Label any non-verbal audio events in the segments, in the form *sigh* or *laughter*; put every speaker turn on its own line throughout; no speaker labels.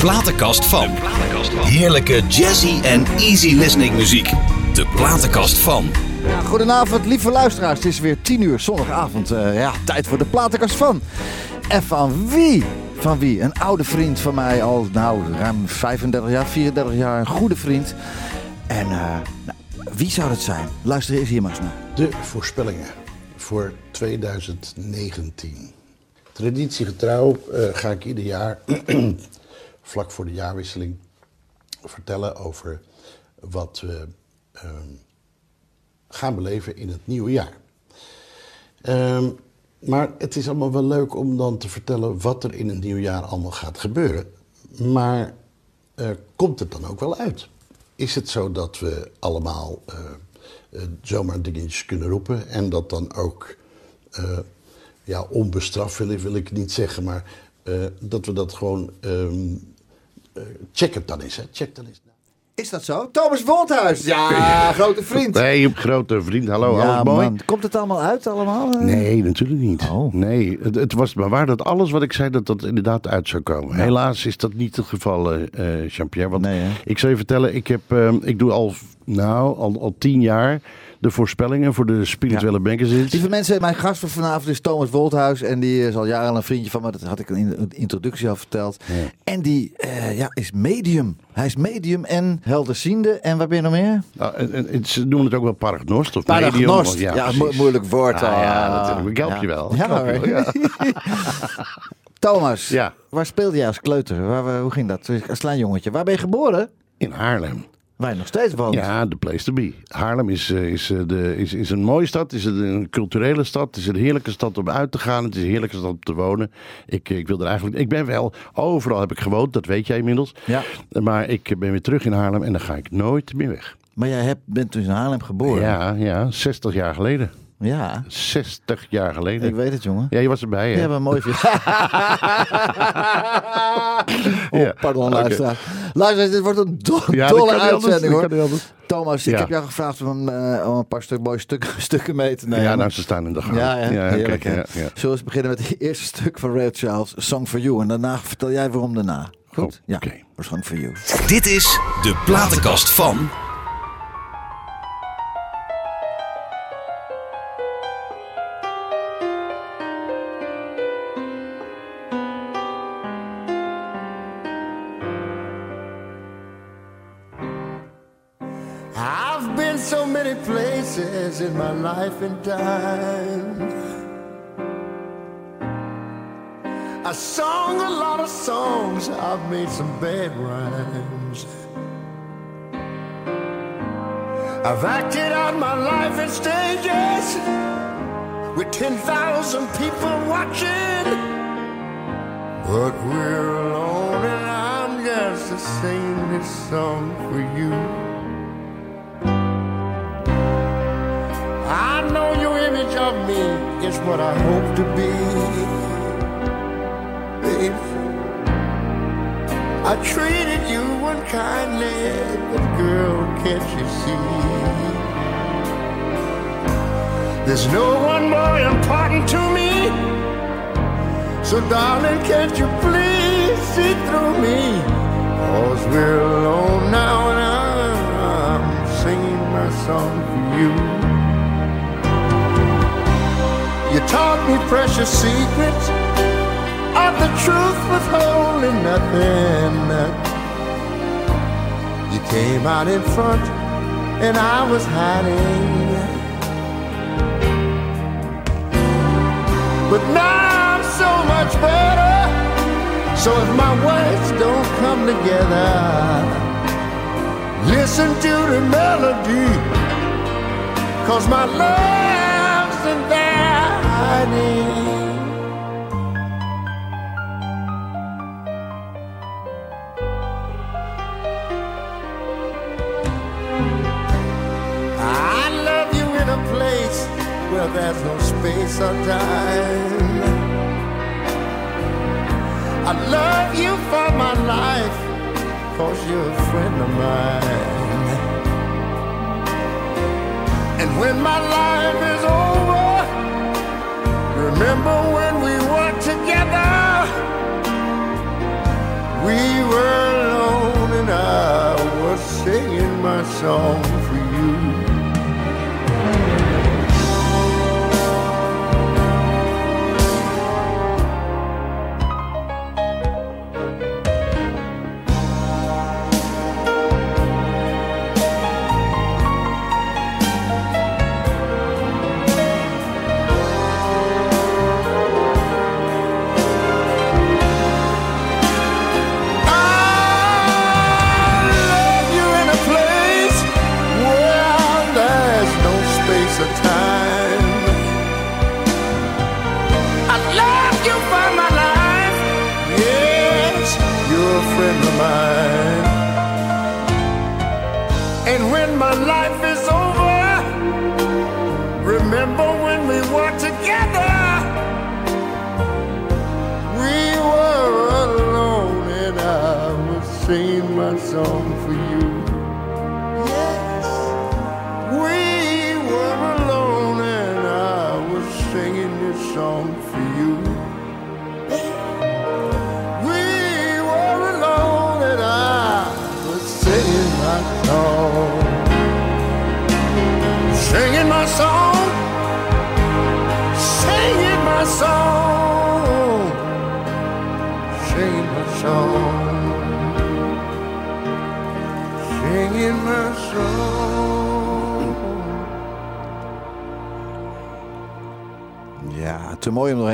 platenkast van. Heerlijke jazzy en easy listening muziek. De platenkast van.
Ja, goedenavond, lieve luisteraars. Het is weer 10 uur zondagavond. Eh, ja, tijd voor de platenkast van. En van wie? Van wie? Een oude vriend van mij al, nou, ruim 35 jaar, 34 jaar. Een goede vriend. En eh, nou, wie zou dat zijn? Luister eens hier maar eens naar.
De voorspellingen voor 2019. Traditiegetrouw eh, ga ik ieder jaar, vlak voor de jaarwisseling, vertellen over wat we ehm, gaan beleven in het nieuwe jaar. Ehm, maar het is allemaal wel leuk om dan te vertellen wat er in het nieuwe jaar allemaal gaat gebeuren. Maar eh, komt het dan ook wel uit? Is het zo dat we allemaal eh, eh, zomaar dingetjes kunnen roepen en dat dan ook ja, onbestraft wil, wil ik niet zeggen, maar dat we dat gewoon ehm, eh, check het dan eens, hè? Check dan eens.
Is dat zo? Thomas Wolthuis. Ja, grote vriend.
Nee, grote vriend. Hallo,
ja,
alles mooi?
man. Komt het allemaal uit allemaal? Eh?
Nee, natuurlijk niet.
Oh.
Nee, het, het was maar waar dat alles wat ik zei, dat dat inderdaad uit zou komen. Helaas is dat niet het geval, eh eh, Jean-Pierre. Want
Nee,
ik zal je vertellen, ik, heb, eh, ik doe al, nou, al, al tien jaar de voorspellingen voor de spirituele magazines.
Lieve mensen, mijn gast van vanavond is Thomas Wolthuis. En die is al jaren een vriendje van me. Dat had ik in de introductie al verteld. En die eh, ja, is medium. Hij is medium en helderziende. En waar ben je nog meer?
Nou, ze noemen het ook wel paragnost of
Paragnost.
medium.
Ja, mo- moeilijk woord.
Ah, ja, natuurlijk. Ik help je wel.
Ja,
help je
hoor.
wel, ja. *laughs*
Thomas,
Ja.
waar speelde jij als kleuter? Waar, waar- hoe ging dat? Als klein jongetje. Waar ben je geboren?
In Haarlem.
Je nog steeds woont.
Ja, de place to be. Haarlem is, eh, is, eh, de, is, is een mooie stad, is een culturele stad, het is een heerlijke stad om uit te gaan, het is een heerlijke stad om te wonen. Ik, ik wil er eigenlijk, ik ben wel, overal heb ik gewoond, dat weet jij inmiddels.
Ja.
Maar ik ben weer terug in Haarlem en dan ga ik nooit meer weg.
Maar jij hebt, bent dus in Haarlem geboren.
Ja, ja, 60 jaar geleden.
Ja,
60 jaar geleden.
ik weet het jongen.
Ja, je was erbij, hè?
hebt een mooi video. oh,
Ja,
pardon,
oké.
luisteraar. Luister, dit wordt een do-
Ja,
dolle
kan niet anders,
uitzending hoor. Thomas, ik
Ja.
heb jou gevraagd om, eh, om een paar stuk, mooie stukken, *laughs* stukken mee te nemen.
Ja, nou, ze staan in de gang.
Ja, ja,
oké,
heerlijk, hè?
ja, ja.
Zullen we eens beginnen met het *laughs* eerste stuk van Ray Charles, Song for You. En daarna vertel jij waarom daarna. Goed?
Oh,
ja, Song for You.
Dit is de platenkast van.
My life and time. I sung a lot of songs, I've made some bad rhymes. I've acted out my life in stages with 10,000 people watching. But we're alone and I'm just singing this song for you. I know your image of me is what I hope to be. Baby, I treated you unkindly, but girl, can't you see? There's no one more important to me. So darling, can't you please see through me? Cause we're alone now and I'm singing my song for you. Taught me precious secrets of the truth with withholding nothing. You came out in front and I was hiding. But now I'm so much better. So if my words don't come together, listen to the melody. Cause my love's when my life is over, remember when we were together? We were alone and I was singing my song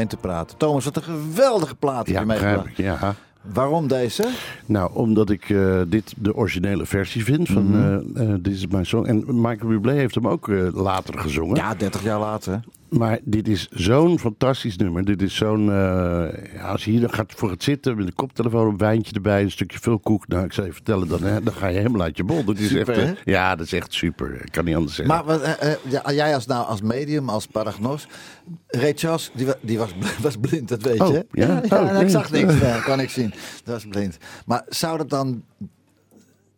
doorheen te praten. Thomas, wat een geweldige plaat heb
Ja,
je
ik. Ja.
Waarom deze?
Nou, omdat ik eh, dit de originele versie vind van
Mhm.
eh, eh, This is My Song. En Michael Bublé heeft hem ook eh, later gezongen.
Ja, 30 jaar later.
Maar dit is zo'n fantastisch nummer. Dit is zo'n. eh, ja, als je hier dan gaat voor het zitten met een koptelefoon, een wijntje erbij, een stukje vulkoek. Nou, ik zou je vertellen, dan, hè, dan ga je helemaal uit je bol. Dat is
Super,
echt,
hè?
ja, dat is echt super. Ik kan niet anders zeggen.
Maar wat, eh, eh, ja, jij als, nou, als medium, als paragnos. Ray Charles, die, wa- die was, *laughs* was blind, dat weet
Oh,
je.
ja? Oh,
ik
nee.
zag niks, kan ik zien. Dat was blind. Maar zou dat dan...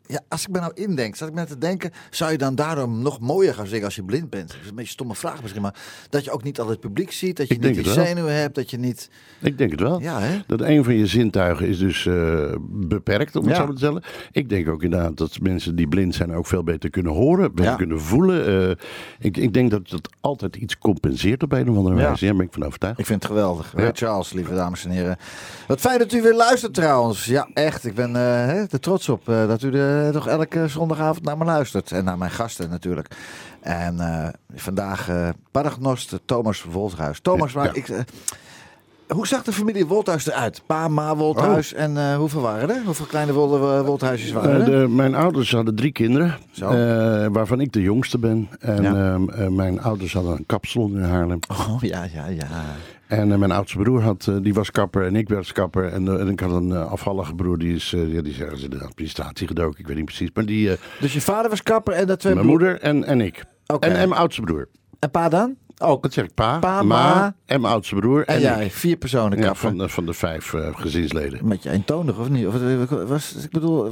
Ja, als ik me nou indenk, zat ik net te denken... zou je dan daarom nog mooier gaan zingen als je blind bent? Dat is een beetje een stomme vraag misschien, maar... dat je ook niet al het publiek ziet, dat je
Ik
niet die zenuwen hebt, dat je niet...
Ik denk het wel.
Ja, hè?
Dat een van je zintuigen is dus eh, beperkt, om het
Ja.
zo te stellen. Ik denk ook inderdaad dat mensen die blind zijn ook veel beter kunnen horen, beter
Ja.
kunnen voelen. Eh, ik, ik denk dat dat altijd iets compenseert op een of andere
Ja.
wijze. Ja, daar ben ik van overtuigd.
Ik vind het geweldig. Charles, lieve dames en heren. Wat fijn dat u weer luistert trouwens. Ja, echt. Ik ben hè, er trots op dat u er toch elke zondagavond naar me luistert. En naar mijn gasten natuurlijk. En eh, vandaag eh paragnost Thomas Wolthuis. Thomas,
Ja,
maar ik... hoe zag de familie Wolthuis eruit? Pa, ma Wolthuis en eh, hoeveel waren er? Hoeveel kleine Wol- Wolthuisjes waren er?
de, mijn ouders hadden drie kinderen, waarvan ik de jongste ben. En
Ja.
ehm, eh, mijn ouders hadden een kapsalon in Haarlem.
Oh, ja, ja, ja.
En eh, mijn oudste broer had, eh, die was kapper en ik werd kapper. En, eh, en ik had een afvallige broer, die is, ja, die is ergens in de administratie gedoken. Ik weet niet precies. Maar die,
Dus je vader was kapper en de twee
mijn
broer-
moeder en, en ik. En, en mijn oudste broer.
En pa dan? Ook.
Dat zeg ik pa,
Pa,
ma,
ma.
en mijn oudste broer.
En
ik.
jij, vier personen
Ja,
kapper.
van, de- van de vijf gezinsleden.
Een beetje eentonig, of niet? Of, was, ik bedoel,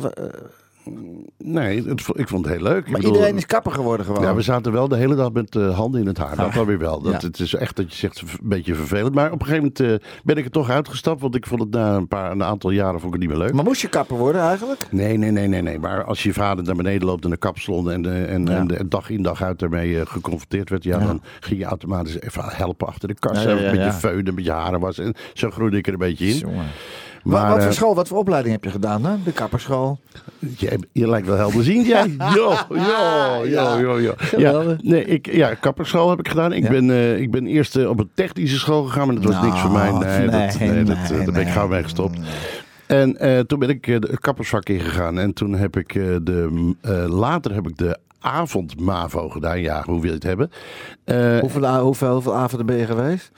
Nee, het, ik vond het heel leuk. Ik
maar
bedoel,
iedereen is kapper geworden gewoon.
Ja, we zaten wel de hele dag met eh, handen in het haar. Dat
Ah,
wel weer wel. Dat,
ja.
Het is echt dat je zegt een beetje vervelend. Maar op een gegeven moment eh, ben ik er toch uitgestapt. Want ik vond het na een, paar, een aantal jaren vond ik het niet meer leuk.
Maar moest je kapper worden eigenlijk?
Nee, nee, nee, nee, nee. Maar als je vader naar beneden loopt in de kapsalon en, en,
Ja.
en dag in dag uit daarmee eh, geconfronteerd werd, ja,
Ja.
dan ging je automatisch even helpen achter de kast. Een beetje
ja.
feunen, een beetje haren was. En zo groeide ik er een beetje in.
Jongen.
Maar,
wat, wat voor
eh,
school, wat voor opleiding heb je gedaan? De kapperschool?
Je, je lijkt wel helderziend, jij. Jo, jo, jo, jo, jo. Ja, nee, ik, ja, kapperschool heb ik gedaan. Ik,
Ja.
ben, eh, ik ben eerst eh, op een technische school gegaan, maar dat was
Nou,
niks voor mij. Nee,
nee,
dat, nee, dat, daar ben ik gauw mee gestopt. En toen ben ik de kappersvak ingegaan. En toen heb ik de, later heb ik de avond-MAVO gedaan. Ja, hoe wil je het hebben?
Hoeveel, hoeveel, hoeveel avonden ben je geweest?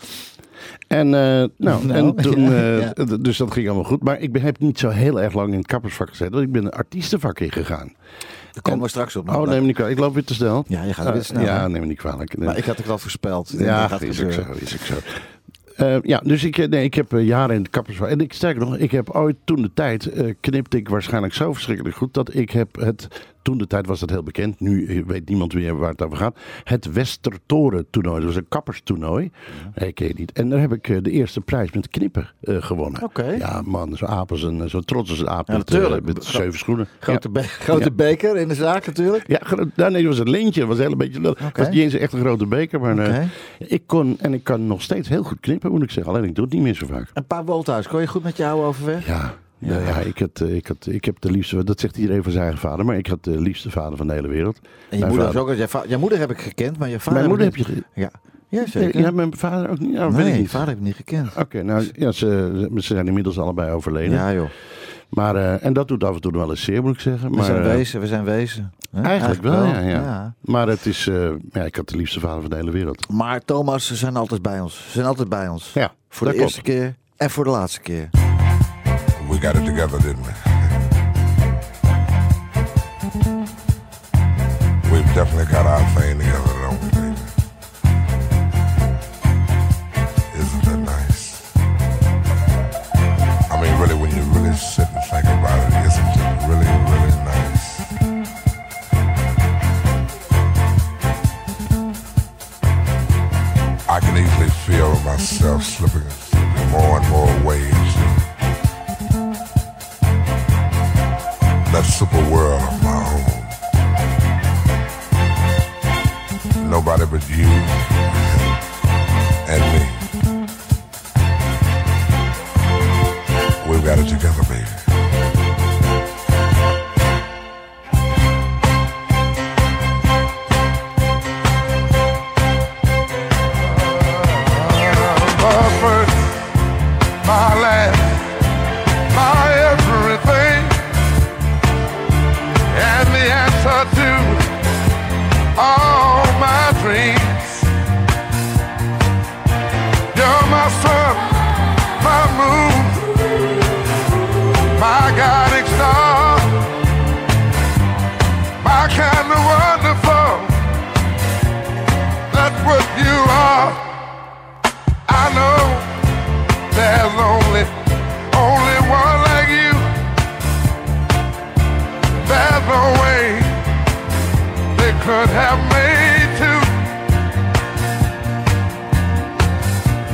En, eh, nou,
Nou,
en *laughs* toen,
ja,
eh,
ja.
d- dus dat ging allemaal goed. Maar ik ben, heb niet zo heel erg lang in het kappersvak gezeten. Want ik ben een artiestenvak ingegaan.
Daar komen we straks op.
Oh, neem me niet kwalijk. Ik loop weer te snel.
Ja, je gaat weer
Eh,
snel,
Ja,
hè?
neem me niet kwalijk. Nee.
Maar ik had het wel voorspeld.
ja,
gaat
is ook zo. Is ook zo. Eh, ja, dus ik, nee, ik heb jaren in het kappersvak. En ik sterker nog, ik heb ooit toen de tijd, knipte ik waarschijnlijk zo verschrikkelijk goed, dat ik heb het toen de tijd was dat heel bekend. Nu weet niemand meer waar het over gaat. Het Westertoren toernooi. Dat was een kapperstoernooi. Nee, ken je niet. En daar heb ik eh, de eerste prijs met knippen eh, gewonnen.
Oké.
Ja, man, zo apels en zo trots als een aap.
Ja,
met, eh, met zeven schoenen.
Grote,
Ja.
be- grote beker in de zaak natuurlijk.
Ja, gro- nou, nee, was een leentje. Dat was een hele beetje. Het was niet eens echt een grote beker. Maar ik kon, en ik kan nog steeds heel goed knippen, moet ik zeggen. Alleen ik doe het niet meer zo vaak.
Een paar wolthuis. Kon je goed met je oude overweg?
Ja, ja. ja, ik, had, eh, ik, had, ik heb de liefste, dat zegt iedereen van zijn eigen vader, maar ik had de liefste vader van de hele wereld.
En je
Mijn
moeder,
vader-
ook, jouw moeder heb ik gekend, maar je vader...
Mijn moeder
ik
heb je.
niet-
ge-
Ja, ja zeker.
ja, mijn vader ook niet. Nou, ik
nee,
niet.
vader heb ik niet gekend.
Oké, nou ja, ze, ze zijn inmiddels allebei overleden.
Ja joh,
Maar, eh, en dat doet af en toe wel eens zeer, moet ik zeggen.
we
Maar,
zijn
eh,
wezen, we zijn wezen. Hè?
Eigenlijk wel, ja, ja. Maar het is, ja, ik had de liefste vader van de hele wereld.
Maar Thomas, ze zijn altijd bij ons. Ze zijn altijd bij ons.
Ja,
Voor de eerste keer en voor de laatste keer.
We got it together, didn't we? *laughs* We've definitely got our thing together, don't we? Isn't that nice? I mean, really, when you really sit and think about it, isn't it really, really nice? I can easily feel myself slipping, more and more ways world of my own. Nobody but you and me. We've got it together, baby.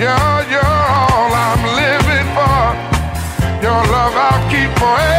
You're, you're all I'm living for. Your love I'll keep forevermore.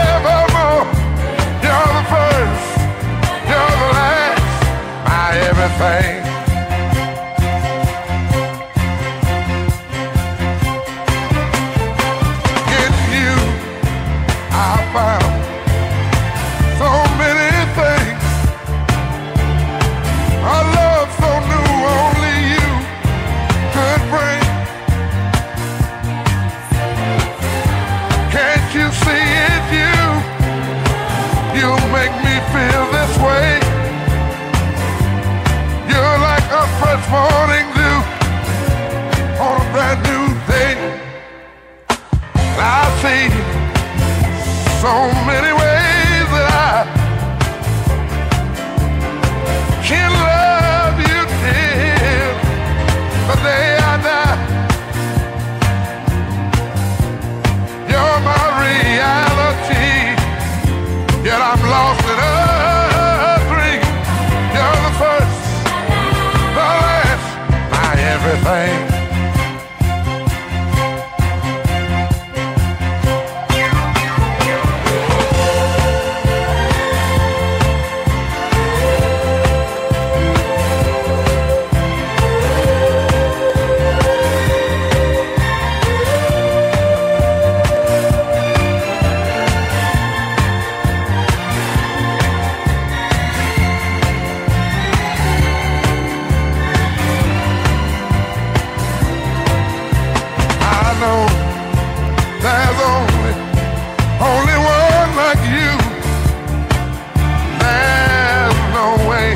know there's only, only one like you. There's no way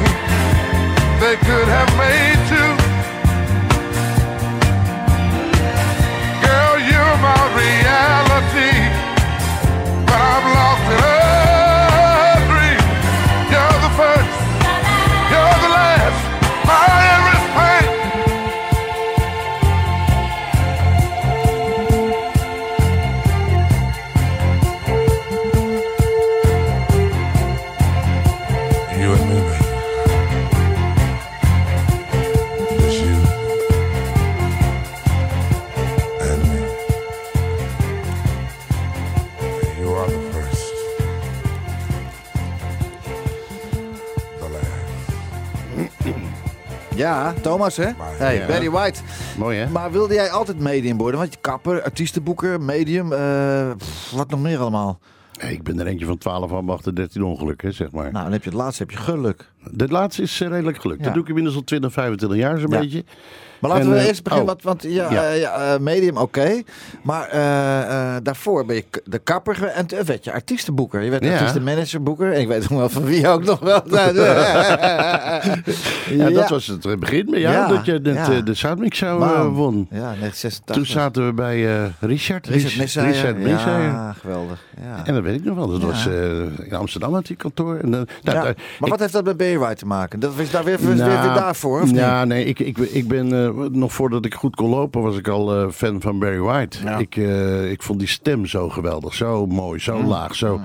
they could
have Thomas, hè? Hey,
ja.
Barry White.
Mooi, hè?
Maar wilde jij altijd medium worden? Want je kapper, artiestenboeker, medium, eh, pff, wat nog meer allemaal?
Hey, ik ben er eentje van 12 aan 8 13 ongelukken, zeg maar.
Nou, dan heb je het laatste heb je geluk.
De laatste is eh, redelijk gelukt.
Ja.
Dat doe ik inmiddels al 20, 25 jaar zo'n
Ja.
beetje.
Maar laten
En,
we
eh,
eerst beginnen,
oh.
want, want ja,
Ja.
eh, eh, medium oké. Maar daarvoor ben je de kapper en toen werd je artiestenboeker. Je werd
Ja.
artiestenmanagerboeker. En ik weet nog wel van wie ook nog wel. *laughs*
Ja, dat was het begin met jou,
Ja,
dat je net, de Soundmix zou won.
Ja, 1986.
Toen zaten we bij Richard.
Richard Messijer.
Richard Messijer.
Ja, geweldig. Ja.
En dat weet ik nog wel. Dat was in Amsterdam had hij kantoor. En, nou, daar-
maar wat heeft dat met White te maken? Dat was daar weer, weer,
Nou,
weer daarvoor, of
ja,
niet?
nee, ik, ik, ik ben nog voordat ik goed kon lopen, was ik al eh, fan van Barry White.
Ja.
Ik, eh, ik vond die stem zo geweldig, zo mooi, zo
Mm.
laag. Zo.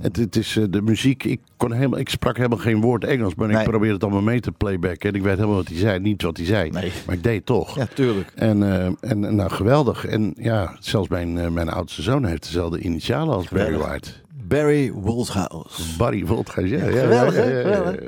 Het, het is eh, de muziek. Ik, kon helemaal, ik sprak helemaal geen woord Engels, maar
Nee.
ik probeerde het allemaal mee te playbacken. En ik weet helemaal wat hij zei, niet wat hij zei,
Nee.
maar ik deed toch.
Ja, tuurlijk.
En, eh, en nou, geweldig. En ja, zelfs mijn, eh, mijn oudste zoon heeft dezelfde initialen als Barry. White.
Barry Woldhouse.
Barry Woltgeis, ja.
geweldig,
ja, ja,
Geweldig.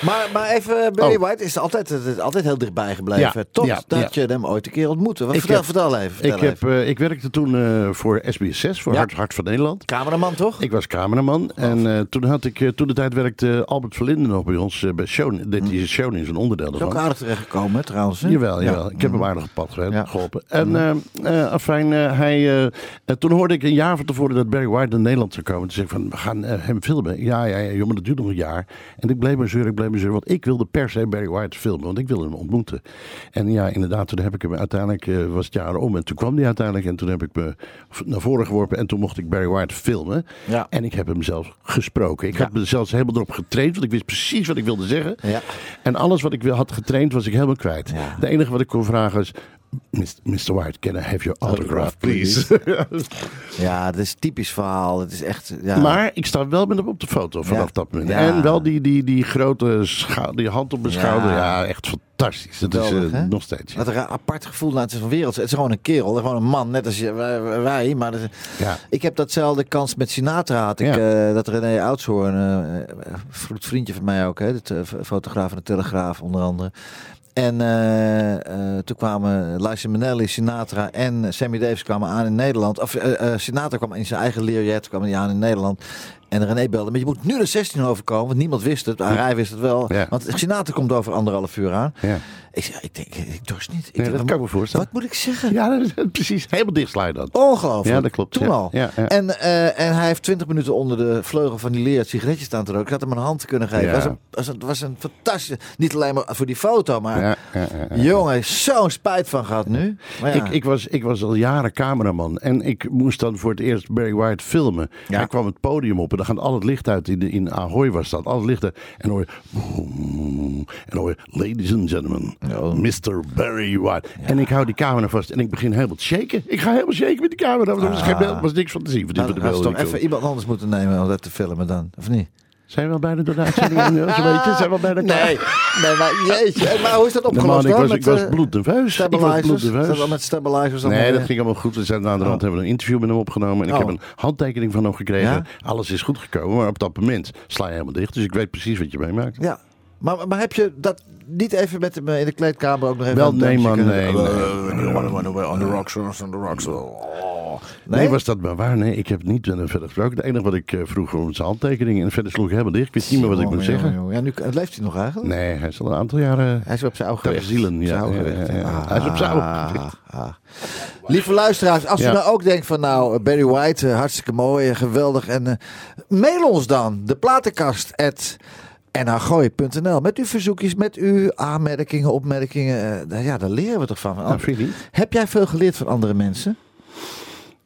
Maar, maar even, eh, Barry
Oh.
White is altijd, altijd heel dichtbij gebleven.
Ja,
Tot
ja,
dat je hem ooit een keer ontmoette. Wat, vertel,
heb-
vertel even. Vertel
Ik, heb, eh, ik werkte toen eh, voor SBS6, voor. Hart, Hart van Nederland.
Cameraman, toch?
Ik was cameraman en eh, toen had ik, toen de tijd werkte Albert Verlinde nog bij ons bij Show. Dit is Show is een onderdeel
Hm. is ook aardig terechtgekomen, hè, trouwens. Hè?
Jawel,
Ja.
jawel. Ik heb hem aardig op pad geholpen. En eh, afijn, hij, toen hoorde ik een jaar van tevoren dat Barry White naar Nederland zou komen. Toen zei ik van, we gaan eh, hem filmen. Ja, ja, maar dat duurt nog een jaar. En ik bleef maar zeuren, ik bleef maar zeuren. Want ik wilde per se Barry White filmen, want ik wilde hem ontmoeten. En ja, inderdaad, toen heb ik hem uiteindelijk, eh, was het jaar om. En toen kwam hij uiteindelijk en toen heb ik me naar voren geworpen. En toen mocht ik Barry White filmen.
Ja.
En ik heb hem zelf gesproken. Ik
Ja.
had me zelfs helemaal erop getraind, want ik wist precies wat ik wilde zeggen.
Ja.
En alles wat ik wil- had getraind was ik helemaal kwijt. De enige wat ik kon vragen is... Mr. White, can I have your autograph, please? *laughs*
Ja, dat is typisch verhaal. Het is echt... Ja.
maar ik sta wel met hem op de foto vanaf
Ja.
dat moment.
Ja.
En wel die, die, die grote die hand op mijn schouder. Ja, echt fantastisch. Dat is eh, nog steeds.
Wat een apart gevoel. Het is een wereld. Het is gewoon een kerel. Gewoon een man. Net als je, wij, Maar dat is-
Ja.
ik heb datzelfde kans met Sinatra. Had ik, eh, dat René Oudshoorn, eh, een goed vriendje van mij ook. Hè, de fotograaf van de Telegraaf onder andere. En eh, eh, toen kwamen Liza Minnelli, Sinatra en Sammy Davis kwamen aan in Nederland. Of eh, Sinatra kwam in zijn eigen leerjet, kwam hij aan in Nederland. En René belde, maar je moet nu naar 16 overkomen, want niemand wist het. Maar hij wist het wel.
Ja.
Want Sinatra komt over anderhalf uur aan.
Ja.
Ik zeg, ik denk, ik dorst niet. Ik
Nee,
denk,
dat
wat
kan ik me voorstellen.
Wat moet ik zeggen?
Ja, dat is precies. Helemaal dichtslaan dan.
Ongelooflijk.
Ja, dat klopt.
Toen
Ja,
al. En, eh, en hij heeft 20 minuten onder de vleugel van die leer het sigaretje staan te roken. Ik had hem een hand kunnen geven. Het was een, was een, was een fantastische... Niet alleen maar voor die foto, maar... Jongen, zo'n spijt van gehad nu.
Ik, ik, was, ik was al jaren cameraman en ik moest dan voor het eerst Barry White filmen. Hij kwam het podium op en dan gaat al het licht uit. In, in Ahoy was dat, al het licht uit. En dan hoor je... En hoor je, ladies and gentlemen, Mr. Barry White. En ik hou die camera vast en ik begin helemaal te shaken. Ik ga helemaal shaken met die camera. Er was, geen beeld, was niks van te zien. Van die, van de beelden
toch even iemand anders moeten nemen om dat te filmen dan, of niet?
Zijn we al bijna door de uitzending? Zijn we al bijna klaar?
Nee, nee maar jeetje. Maar hoe is dat opgelost
man, ik
dan?
was,
Met,
ik was
eh,
bloednerveus. Ik bloednerveus.
met stabilizers?
Nee, dat ging allemaal goed. We zijn aan de rand hebben we een interview met hem opgenomen. En ik
Oh.
heb een handtekening van hem gekregen.
Ja?
Alles is goed gekomen. Maar op dat moment sla je helemaal dicht. Dus ik weet precies wat je meemaakt.
Ja. Maar, maar heb je dat niet even met hem in de kleedkamer ook nog even...
Wel, nee, man, nee.
On the rocks, on the rocks. Oh.
Nee? was dat maar waar? Nee, ik heb niet met hem verder gesproken. Het enige wat ik eh, vroeg was zijn handtekening. En verder sloeg ik helemaal dicht. Ik wist niet meer wat ik moest zeggen.
Ja, nu leeft hij nog eigenlijk?
Nee, hij is al een aantal jaren...
Hij is op zijn oude gewicht.
zielen, ja.
Ah,
Hij is op zijn oude
ah, ah. Lieve luisteraars, als u nou ook denkt van nou, Barry White, eh, hartstikke mooi, eh, geweldig. En eh, mail ons dan, de platenkast at nhgooi.nl met uw verzoekjes, met uw aanmerkingen, opmerkingen. eh, ja, daar leren we toch van.
Nou?
Heb jij veel geleerd van andere mensen?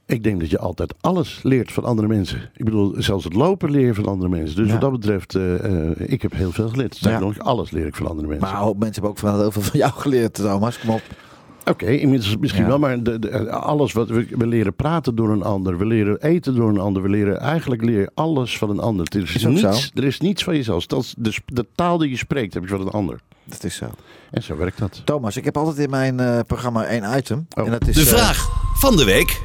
Ik denk dat je altijd alles leert van andere mensen. Ik bedoel, zelfs het lopen leer je van andere mensen. Dus
Ja.
wat dat betreft, eh, eh, ik heb heel veel geleerd.
Ja.
nog, alles leer ik van andere mensen.
Maar hoop mensen hebben ook vooral heel veel van jou geleerd, Thomas. Kom op.
Oké, inmiddels misschien
Ja.
wel, maar de, de- alles wat we, we leren praten door een ander, we leren eten door een ander, we leren eigenlijk leer je alles van een ander. Er is,
Is
niets,
zo.
er is niets van jezelf. Dat is de, taal die je spreekt, heb je van een ander.
Dat is zo.
En zo werkt dat.
Thomas, ik heb altijd in mijn eh, programma één item.
Oh.
En dat is,
De
eh,
vraag van de week.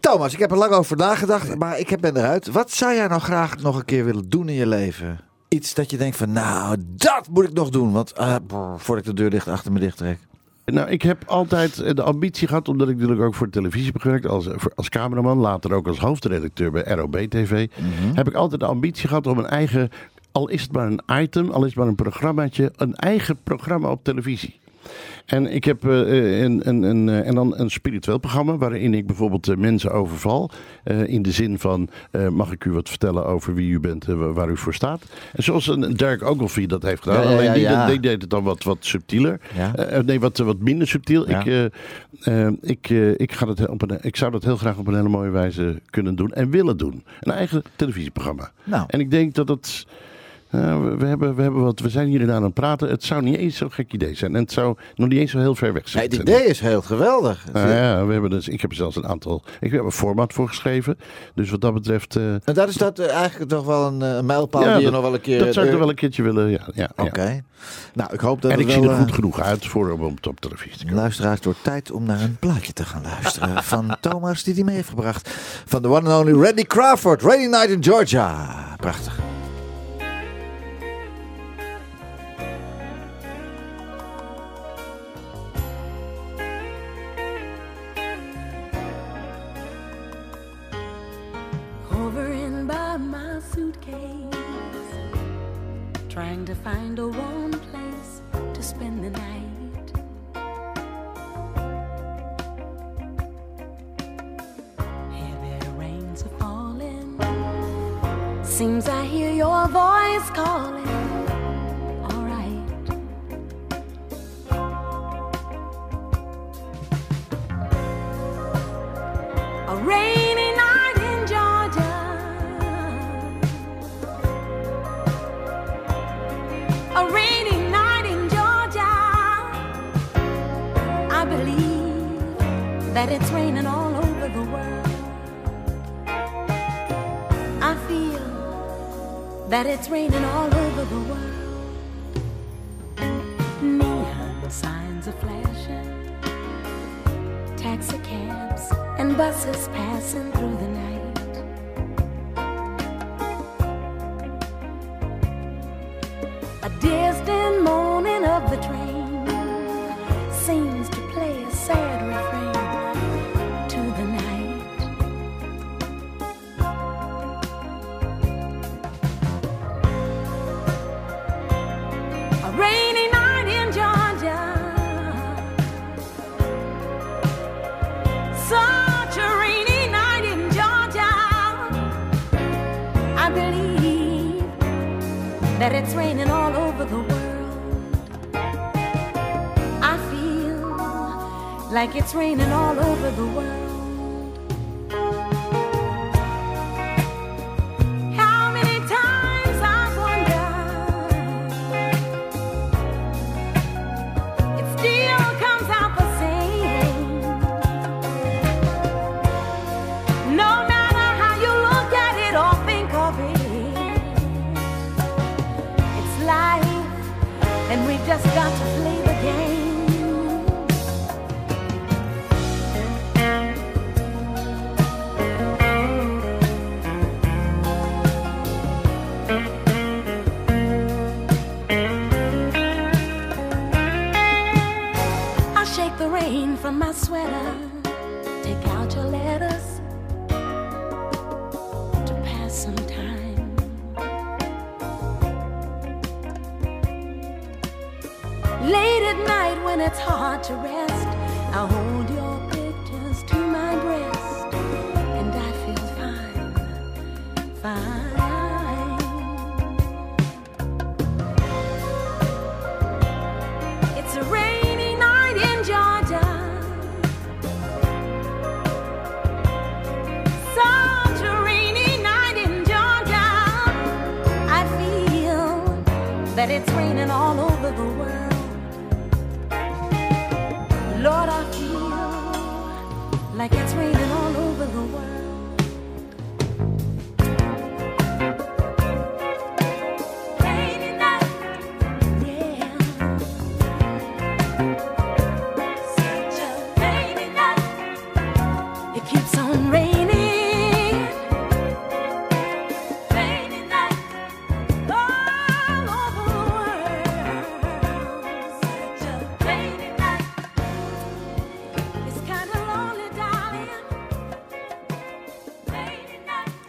Thomas, ik heb er lang over nagedacht, maar ik heb- ben eruit. Wat zou jij nou graag nog een keer willen doen in je leven? iets dat je denkt van, nou, dat moet ik nog doen. Want uh, brr, voordat ik de deur dicht achter me dicht trek.
Nou, ik heb altijd eh, de ambitie gehad, omdat ik natuurlijk ook voor de televisie heb gewerkt, als, eh, als cameraman, later ook als hoofdredacteur bij ROB TV, heb ik altijd de ambitie gehad om een eigen, al is het maar een item, al is het maar een programmaatje, een eigen programma op televisie. En ik heb eh, een, een, een, eh, en dan een spiritueel programma waarin ik bijvoorbeeld eh, mensen overval. eh, in de zin van, eh, mag ik u wat vertellen over wie u bent en waar u voor staat? En zoals een Dirk Ogilvie dat heeft gedaan.
Ja, ja,
Alleen die, deed het dan wat, wat subtieler. Eh, nee, wat, wat minder subtiel. Ik, eh, eh, ik, eh, ik, ga dat op een, ik zou dat heel graag op een hele mooie wijze kunnen doen en willen doen. Een eigen televisieprogramma.
Nou.
En ik denk dat het. Nou, we, we hebben, we, hebben wat, we zijn hier inderdaad aan het praten. Het zou niet eens zo'n gek idee zijn. En het zou nog niet eens zo heel ver weg zijn.
Nee, het idee is heel geweldig.
Nou ja, we hebben dus, ik heb zelfs een aantal. Ik heb een format voor geschreven. Dus wat dat betreft. eh,
En dat is dat eh, eigenlijk toch wel een, eh, een mijlpaal
ja,
die je
dat-
nog wel een keer...
Dat zou ik
eh,
er wel een keertje willen. Ja, ja, ja.
Oké. Nou, ik hoop dat
En ik
wel,
zie er
eh,
goed genoeg uit voor om op televisie te komen.
Luisteraars, door tijd om naar een plaatje te gaan luisteren *laughs* van Thomas die die mee heeft gebracht. Van de one and only Randy Crawford, Rainy Night in Georgia. Prachtig.
Trying to find a warm place to spend the night. Heavy rains are falling. Seems I hear your voice calling. Raining like it's raining all over the world.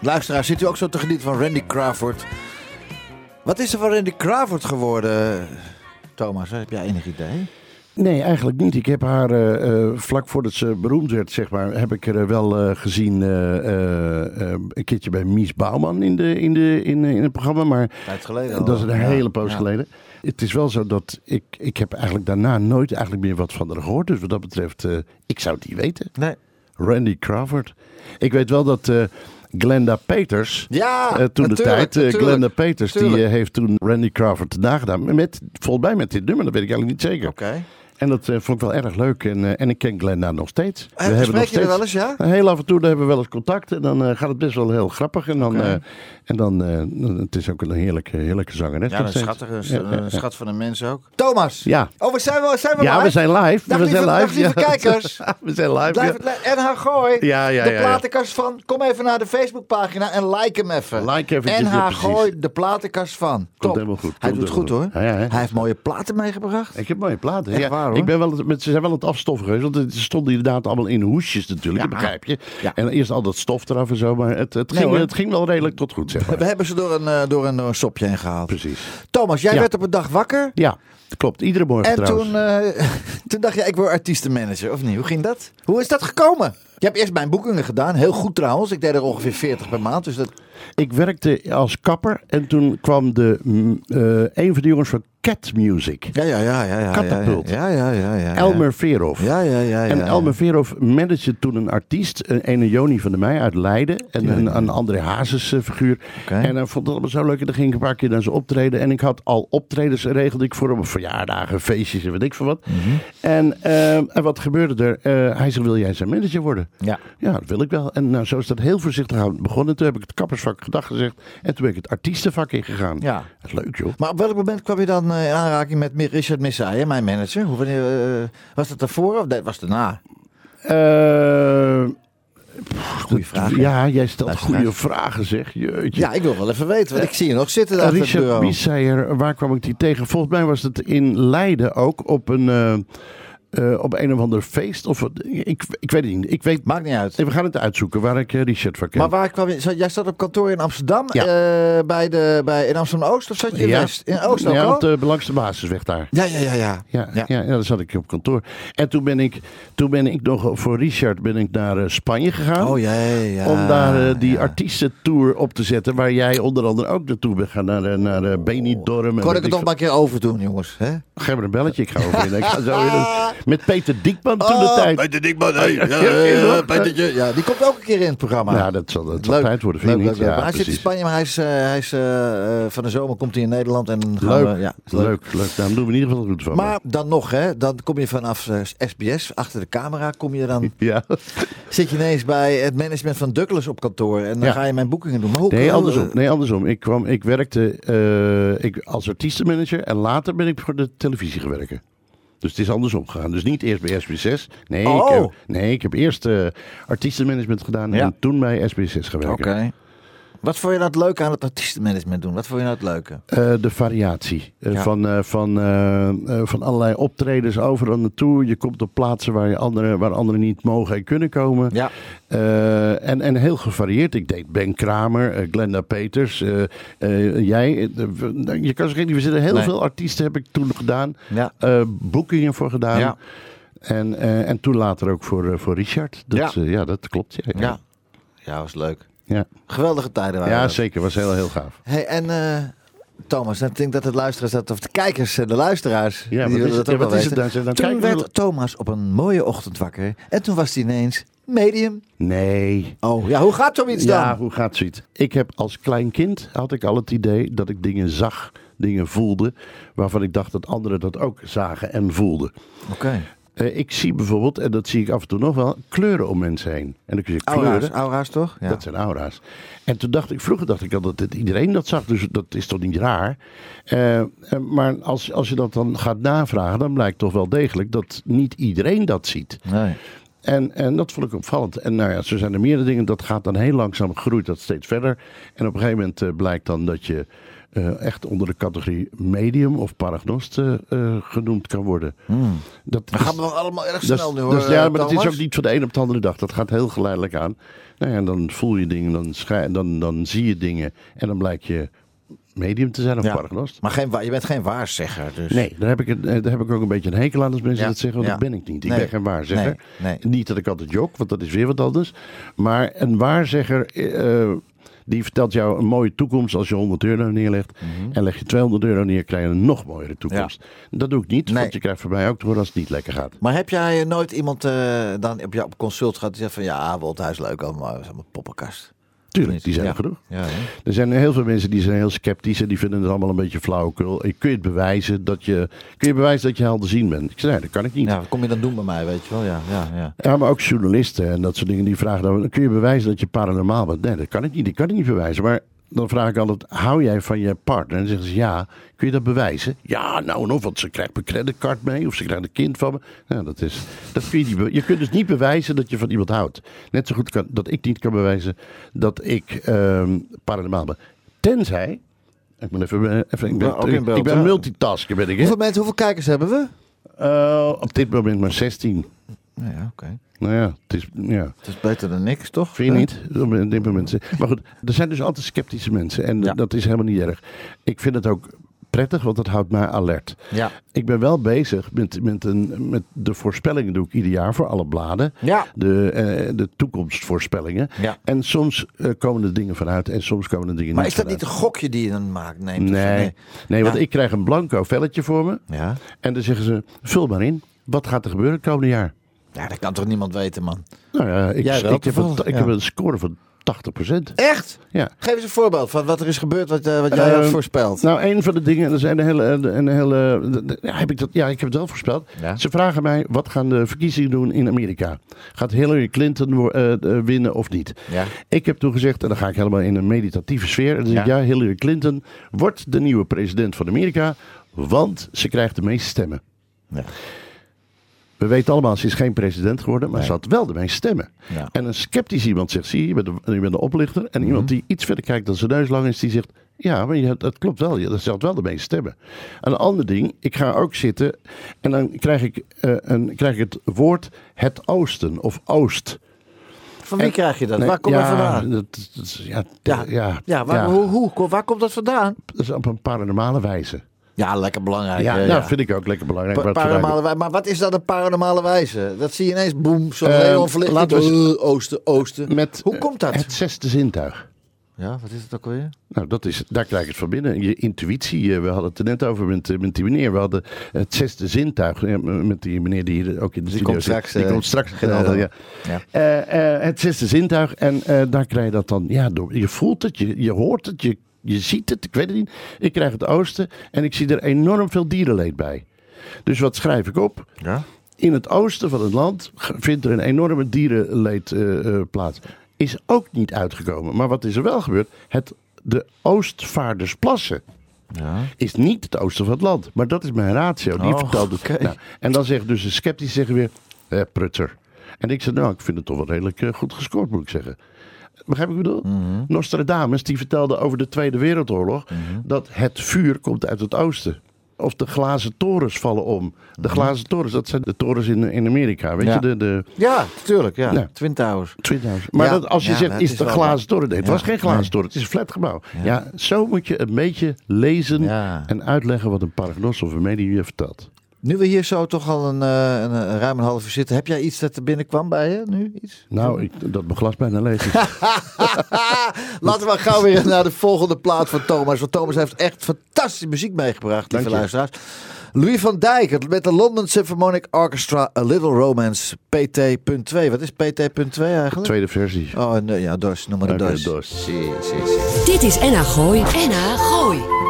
Luisteraar, zit u ook zo te genieten van Randy Crawford? Wat is er van Randy Crawford geworden, Thomas? Heb jij enig idee?
Nee, eigenlijk niet. Ik heb haar eh, eh, vlak voordat ze beroemd werd, zeg maar, heb ik er wel eh, gezien eh, eh, een keertje bij Mies Bouwman in, de, in, de, in, in het programma. Maar
Tijd geleden al.
dat is een
Ja,
hele poos
ja.
geleden. Het is wel zo dat ik, ik heb eigenlijk daarna nooit eigenlijk meer wat van haar gehoord. Dus wat dat betreft, ik zou het niet weten.
Nee.
Randy Crawford. Ik weet wel dat Glenda Peters,
Ja,
eh, toen de tijd, eh, Glenda Peters, die eh, heeft toen Randy Crawford nagedaan. Met, volgens mij met dit nummer, dat weet ik eigenlijk niet zeker.
Oké.
En dat eh, vond ik wel erg leuk. En, eh, en ik ken Glenda nog steeds.
Eh, spreek je er wel eens, ja?
Heel af en toe hebben we wel eens contact. En dan eh, gaat het best wel heel grappig. En dan, eh, en dan eh, het is ook een heerlijke, heerlijke zangeres.
Ja,
nog
een
steeds.
schattige
Ja, ja,
een
ja.
schat van een mens ook. Thomas.
Ja.
Oh, we zijn, wel, zijn we
Ja,
live?
we zijn live.
Dag
we
lieve-
zijn live.
dag lieve
ja.
kijkers. *laughs*
we zijn live.
Blijf
ja.
het NH Gooi.
Ja, ja,
de
ja, ja.
platenkast van. Kom even naar de Facebookpagina en like hem even.
Like ja, precies.
Gooi, de platenkast van. Top.
helemaal goed,
Hij
komt
doet het goed hoor. Hij heeft mooie platen meegebracht.
Ik heb mooie platen. Ja.
Waar, hoor.
Ik ben wel, met, ze zijn wel aan het afstoffen geweest. Want het stonden inderdaad allemaal in hoesjes natuurlijk.
Ja.
Dat begrijp je.
Ja.
En eerst al dat stof eraf en zo. Maar het, het,
Nee,
ging,
hoor.
het ging wel redelijk tot goed, zeg maar.
We hebben ze door een, eh, door een, door een sopje heen gehaald.
Precies.
Thomas, jij
Ja.
werd op een dag wakker.
Ja, klopt. Iedere morgen
En
trouwens.
toen, eh, *laughs* toen dacht je, ik word artiestenmanager, of niet? Hoe ging dat? Hoe is dat gekomen? Je hebt eerst mijn boekingen gedaan. Heel goed trouwens. Ik deed er ongeveer 40 per maand. Dus dat...
Ik werkte als kapper en toen kwam de, eh, een van de jongens van Cat Music,
Ja, ja, ja. ja, ja
Catapult.
Ja, ja, ja. ja.
Elmer Verhoff.
Ja, ja, ja.
En. Elmer Verhoff managde toen een artiest, een ene Joni van der Meij uit Leiden. En een, een André Hazes eh, figuur. En hij vond het allemaal zo leuk. En dan ging ik een paar keer naar zijn optreden. En ik had al optredens regelde ik voor hem. Verjaardagen, feestjes en weet ik veel wat.
Mhm.
en, eh, en wat gebeurde er? Eh, hij zei, wil jij zijn manager worden?
Ja.
Ja, dat wil ik wel. En nou, zo is dat heel voorzichtig aan begonnen. Toen heb ik het kappersvak gedag gezegd. En toen ben ik het artiestenvak ingegaan.
Ja.
Dat is leuk, joh.
Maar op welk moment kwam je dan eh, in aanraking met Richard Messiah, mijn manager? Hoe, wanneer, eh, was dat daarvoor of was het daarna?
Eh,
Goeie vraag.
ja, jij stelt goede vragen, zeg. Jeetje.
Ja, ik wil wel even weten, want ik zie je nog zitten daar
Richard. Bieseijer, waar kwam ik die tegen? Volgens mij was het in Leiden ook op een, eh, op een of ander feest. Of, ik, ik weet het niet. Ik weet,
Maakt niet uit.
we gaan het uitzoeken waar ik eh, Richard van ken.
Maar waar kwam je? Jij zat op kantoor in Amsterdam,
Ja.
eh, bij de, bij, in Amsterdam-Oost of zat je in
ja,
West? In Oost ook
ja,
al?
op de belangste basisweg daar.
Ja, ja, ja, ja.
Ja, ja. Ja, daar zat ik op kantoor. En toen ben ik, toen ben ik nog voor Richard ben ik naar Spanje gegaan.
Oh ja, ja.
om daar die artiestentour op te zetten. Waar jij onder andere ook naartoe bent gaan. Naar, naar Benidorm. en
Kon ik het nog maar een keer overdoen, jongens? Hè?
Geef me een belletje, ik ga over. Ik ga zo *laughs* in. Met Peter Diekman toen de
Oh,
tijd.
Peter Diekman, hey. Ja,
Ja,
ja,
ja,
Petertje. Ja, die komt ook een keer in het programma.
Ja, dat zal, dat zal tijd worden, vind
leuk, leuk,
niet?
Maar hij zit in. Spanje, maar hij is, eh, hij is eh, eh, van de zomer komt hij in Nederland en dan
Leuk,
we, ja,
leuk, leuk. Daar doen we in ieder geval goed van.
Maar dan nog, hè, dan kom je vanaf eh, SBS, achter de camera, kom je dan, *laughs*
ja.
zit je ineens bij het management van Douglas op kantoor en dan ga je mijn boekingen doen. Maar hoe,
Nee, andersom. Nee, andersom. Ik, kwam, ik werkte eh, ik, als artiestenmanager en later ben ik voor de televisie gaan werken. Dus het is andersom gegaan. Dus niet eerst bij SB6. Nee,
Oh.
ik, heb, nee ik heb eerst eh, artiestenmanagement gedaan en toen bij SB6 gaan
Oké.
werken.
Wat vond je nou het leuke aan het artiestenmanagement doen? Wat vond je nou het leuke?
Eh, de variatie eh,
Ja.
van, eh, van, van allerlei optredens overal naartoe. Je komt op plaatsen waar, je andere, waar anderen niet mogen en kunnen komen.
Ja.
En, en heel gevarieerd. Ik deed Ben Kramer, Glenda Peters, jij. we- je kan zeggen, we zitten heel
Nee.
veel artiesten heb ik toen gedaan.
Ja.
Boekingen voor gedaan.
Ja.
En, en toen later ook voor, voor Richard. Dat,
Ja.
ja. ja, dat klopt. Ja,
Ja. Ja, was leuk.
Ja.
Geweldige tijden waren
ja zeker. Was heel, heel gaaf.
Hey, en eh, Thomas, ik denk dat het luisteraars, dat, of de kijkers, en de luisteraars,
Ja, wat
die
is
willen
het-
dat ook
ja,
wel
wat is het
weten.
dan? Dan
Toen
we
werd Thomas op een mooie ochtend wakker en toen was hij ineens medium.
Nee.
Oh, ja, hoe gaat zoiets
Ja,
dan?
hoe gaat zoiets? Ik heb als klein kind had ik al het idee dat ik dingen zag, dingen voelde, waarvan ik dacht dat anderen dat ook zagen en voelden.
Oké.
Eh, ik zie bijvoorbeeld, en dat zie ik af en toe nog wel, kleuren om mensen heen. En dan kun je
Aura's,
kleuren.
aura's toch? Ja.
Dat zijn aura's. En toen dacht ik, vroeger dacht ik al dat het iedereen dat zag, dus dat is toch niet raar. Eh, eh, maar als, als je dat dan gaat navragen, dan blijkt toch wel degelijk dat niet iedereen dat ziet.
Nee.
En, en dat vond ik opvallend. En nou ja, zo zijn er meerdere dingen. Dat gaat dan heel langzaam, groeit dat steeds verder. En op een gegeven moment blijkt dan dat je eh, echt onder de categorie medium of paragnost eh, eh, genoemd kan worden. Dat
Dan
is-
gaan we allemaal erg
dat
snel nu hoor.
dat ja, maar dat is ook niet van de een op de andere dag. Dat gaat heel geleidelijk aan. Nou ja, en dan voel je dingen, dan, schij- dan, dan zie je dingen en dan blijkt je medium te zijn of
Ja.
paragnost.
Maar geen, je bent geen waarzegger. Dus.
Nee, daar heb, ik, daar heb ik ook een beetje een hekel aan als mensen
Ja,
dat zeggen, want
ja.
dat ben ik niet. Ik
Nee,
ben geen waarzegger.
nee, nee.
Niet dat ik altijd jok, want dat is weer wat anders. Maar een waarzegger, die vertelt jou een mooie toekomst als je 100 euro neerlegt.
Mhm.
En leg je 200 euro neer, krijg je een nog mooiere toekomst. Dat doe ik niet,
Nee.
want je krijgt voor mij ook te horen als het niet lekker gaat.
Maar heb jij nooit iemand eh, dan op, jou op consult gehad die zegt van ja, Wolthuis leuk allemaal, dat is allemaal poppenkast.
Tuurlijk, die zijn er genoeg. Er zijn heel veel mensen die zijn heel sceptisch en die vinden het allemaal een beetje flauwekul. Kun je het bewijzen dat je, kun je bewijzen dat je helderziend bent? Ik zei, nee, dat kan ik niet.
ja, wat kom je dan doen bij mij, weet je wel? Ja, ja, ja.
Ja, maar ook journalisten en dat soort dingen die vragen dan, kun je bewijzen dat je paranormaal bent? Nee, dat kan ik niet. Ik kan het niet bewijzen. Maar dan vraag ik altijd, hou jij van je partner? En dan zeggen ze ja. Kun je dat bewijzen? Ja, nou nog, want ze krijgt mijn creditcard mee of ze krijgt een kind van me. Nou, dat is, dat kun je, niet je kunt dus niet bewijzen dat je van iemand houdt. Net zo goed kan, dat ik niet kan bewijzen dat ik ehm paranormaal ben. Tenzij, ik ben even, eh, even ik ben, ik
ja.
multitasker ben ik. Hè?
Hoeveel mensen, hoeveel kijkers hebben we?
Eh, op dit moment maar 16.
Nou ja, oké.
Nou ja, het is, ja.
Het is beter dan niks, toch?
Vind je niet? Dit. Maar goed, er zijn dus altijd sceptische mensen. En
Ja.
dat is helemaal niet erg. Ik vind het ook prettig, want dat houdt mij alert.
Ja.
Ik ben wel bezig met, met, een, met de voorspellingen, doe ik ieder jaar voor alle bladen.
Ja.
De, eh, de toekomstvoorspellingen.
Ja.
En soms eh, komen er dingen vanuit en soms komen er dingen
Maar
niet
is dat niet een gokje die je dan maakt? Neemt, zo?
Nee, nee, want ik krijg een blanco velletje voor me.
Ja.
En dan zeggen ze, vul maar in. Wat gaat er gebeuren het komende jaar?
Ja, dat kan toch niemand weten, man?
Nou ja, ik,
Jij wel
ik, heb, een, ik
ja.
heb een score van 80%.
Echt?
Ja.
Geef eens een voorbeeld van wat er is gebeurd wat, eh, wat jij
Eh,
had voorspeld.
Nou, een van de dingen, er zijn een hele, een hele de- de- ja, heb ik dat, ja, ik heb het wel voorspeld.
Ja.
Ze vragen mij, wat gaan de verkiezingen doen in Amerika? Gaat Hillary Clinton eh, eh, winnen of niet?
Ja.
Ik heb toen gezegd, en dan ga ik helemaal in een meditatieve sfeer. En dan zeg ik,
Ja.
ja, Hillary Clinton wordt de nieuwe president van Amerika, want ze krijgt de meeste stemmen.
Ja.
We weten allemaal, ze is geen president geworden, maar
Nee.
ze had wel de meeste stemmen.
Ja.
En een sceptisch iemand zegt, zie je, je bent de, je bent de oplichter. En iemand
Mhm.
die iets verder kijkt dan zijn neus lang is, die zegt, ja, maar je, dat klopt wel, je, ze had wel de meeste stemmen. Een ander ding, ik ga ook zitten en dan krijg ik, eh, een, krijg ik het woord het oosten of oost.
Van wie
En-
krijg je dat?
Nee,
waar komt
ja,
dat vandaan?
Dat, dat Ja,
ja,
ja,
waar, Hoe, hoe, waar komt dat vandaan?
dat is op een paranormale wijze.
Ja, lekker belangrijk.
Ja, nou, vind ik ook lekker belangrijk.
Pa- paranormale maar wat is dat een paranormale wijze? Dat zie je ineens, boem, zo'n
Eh,
Leon verlichting.
laten we
Eh, oosten, oosten.
Met
Hoe komt dat?
Het zesde zintuig.
Ja, wat is het ook alweer?
Nou, dat is, daar krijg je het van binnen. Je intuïtie, eh, we hadden het er net over met, eh, met die meneer. We hadden het zesde zintuig met die meneer die hier ook in de
Die
studio
komt
zit.
straks,
Die komt straks.
antwoord.
ja.
Ja.
Eh, eh, het zesde zintuig. En eh, daar krijg je dat dan, ja, door, je voelt het, je, je hoort het, je, je ziet het. Ik weet het niet. Ik krijg het oosten en ik zie er enorm veel dierenleed bij. Dus wat schrijf ik op?
Ja?
In het oosten van het land vindt er een enorme dierenleed eh, eh, plaats. Is ook niet uitgekomen. Maar wat is er wel gebeurd? Het, de Oostvaardersplassen
Ja.
is niet het oosten van het land. Maar dat is mijn ratio. Die
Oh,
het. Nou, en dan zeggen dus de sceptici zeggen weer, eh, prutser. En ik zeg, nou, ik vind het toch wel redelijk eh, goed gescoord, moet ik zeggen. Begrijp ik bedoel?
Mhm.
Nostradamus die vertelde over de Tweede Wereldoorlog dat het vuur komt uit het oosten. Of de glazen torens vallen om. De glazen torens, dat zijn de torens in, in Amerika. Weet
Mhm. Ja.
je, de, de
Ja, tuurlijk, ja.
Ja.
Twin Towers.
Twin Towers. Maar
Ja,
dat, als je zegt, is het een glazen toren? Nee, het was geen glazen toren. Het is een flatgebouw. Ja. zo moet je een beetje lezen en uitleggen wat een paragnos of een medium je vertelt.
Nu we hier zo toch al een, eh, een, een ruim een half uur zitten, heb jij iets dat er binnenkwam bij je nu? Iets?
Nou, ik, dat mijn glas bijna leeg is. *laughs*
Laten we gauw weer naar de volgende plaat van Thomas. Want Thomas heeft echt fantastische muziek meegebracht, lieve luisteraars. Louis van Dijk met de London Symphonic Orchestra A Little Romance PT.2. Wat is PT.2 eigenlijk?
Tweede versie.
Oh, nee, ja, DOS. Noem maar de DOS.
DOS.
Zie, zie, zie.
Dit is Enna Gooi. Enna Gooi.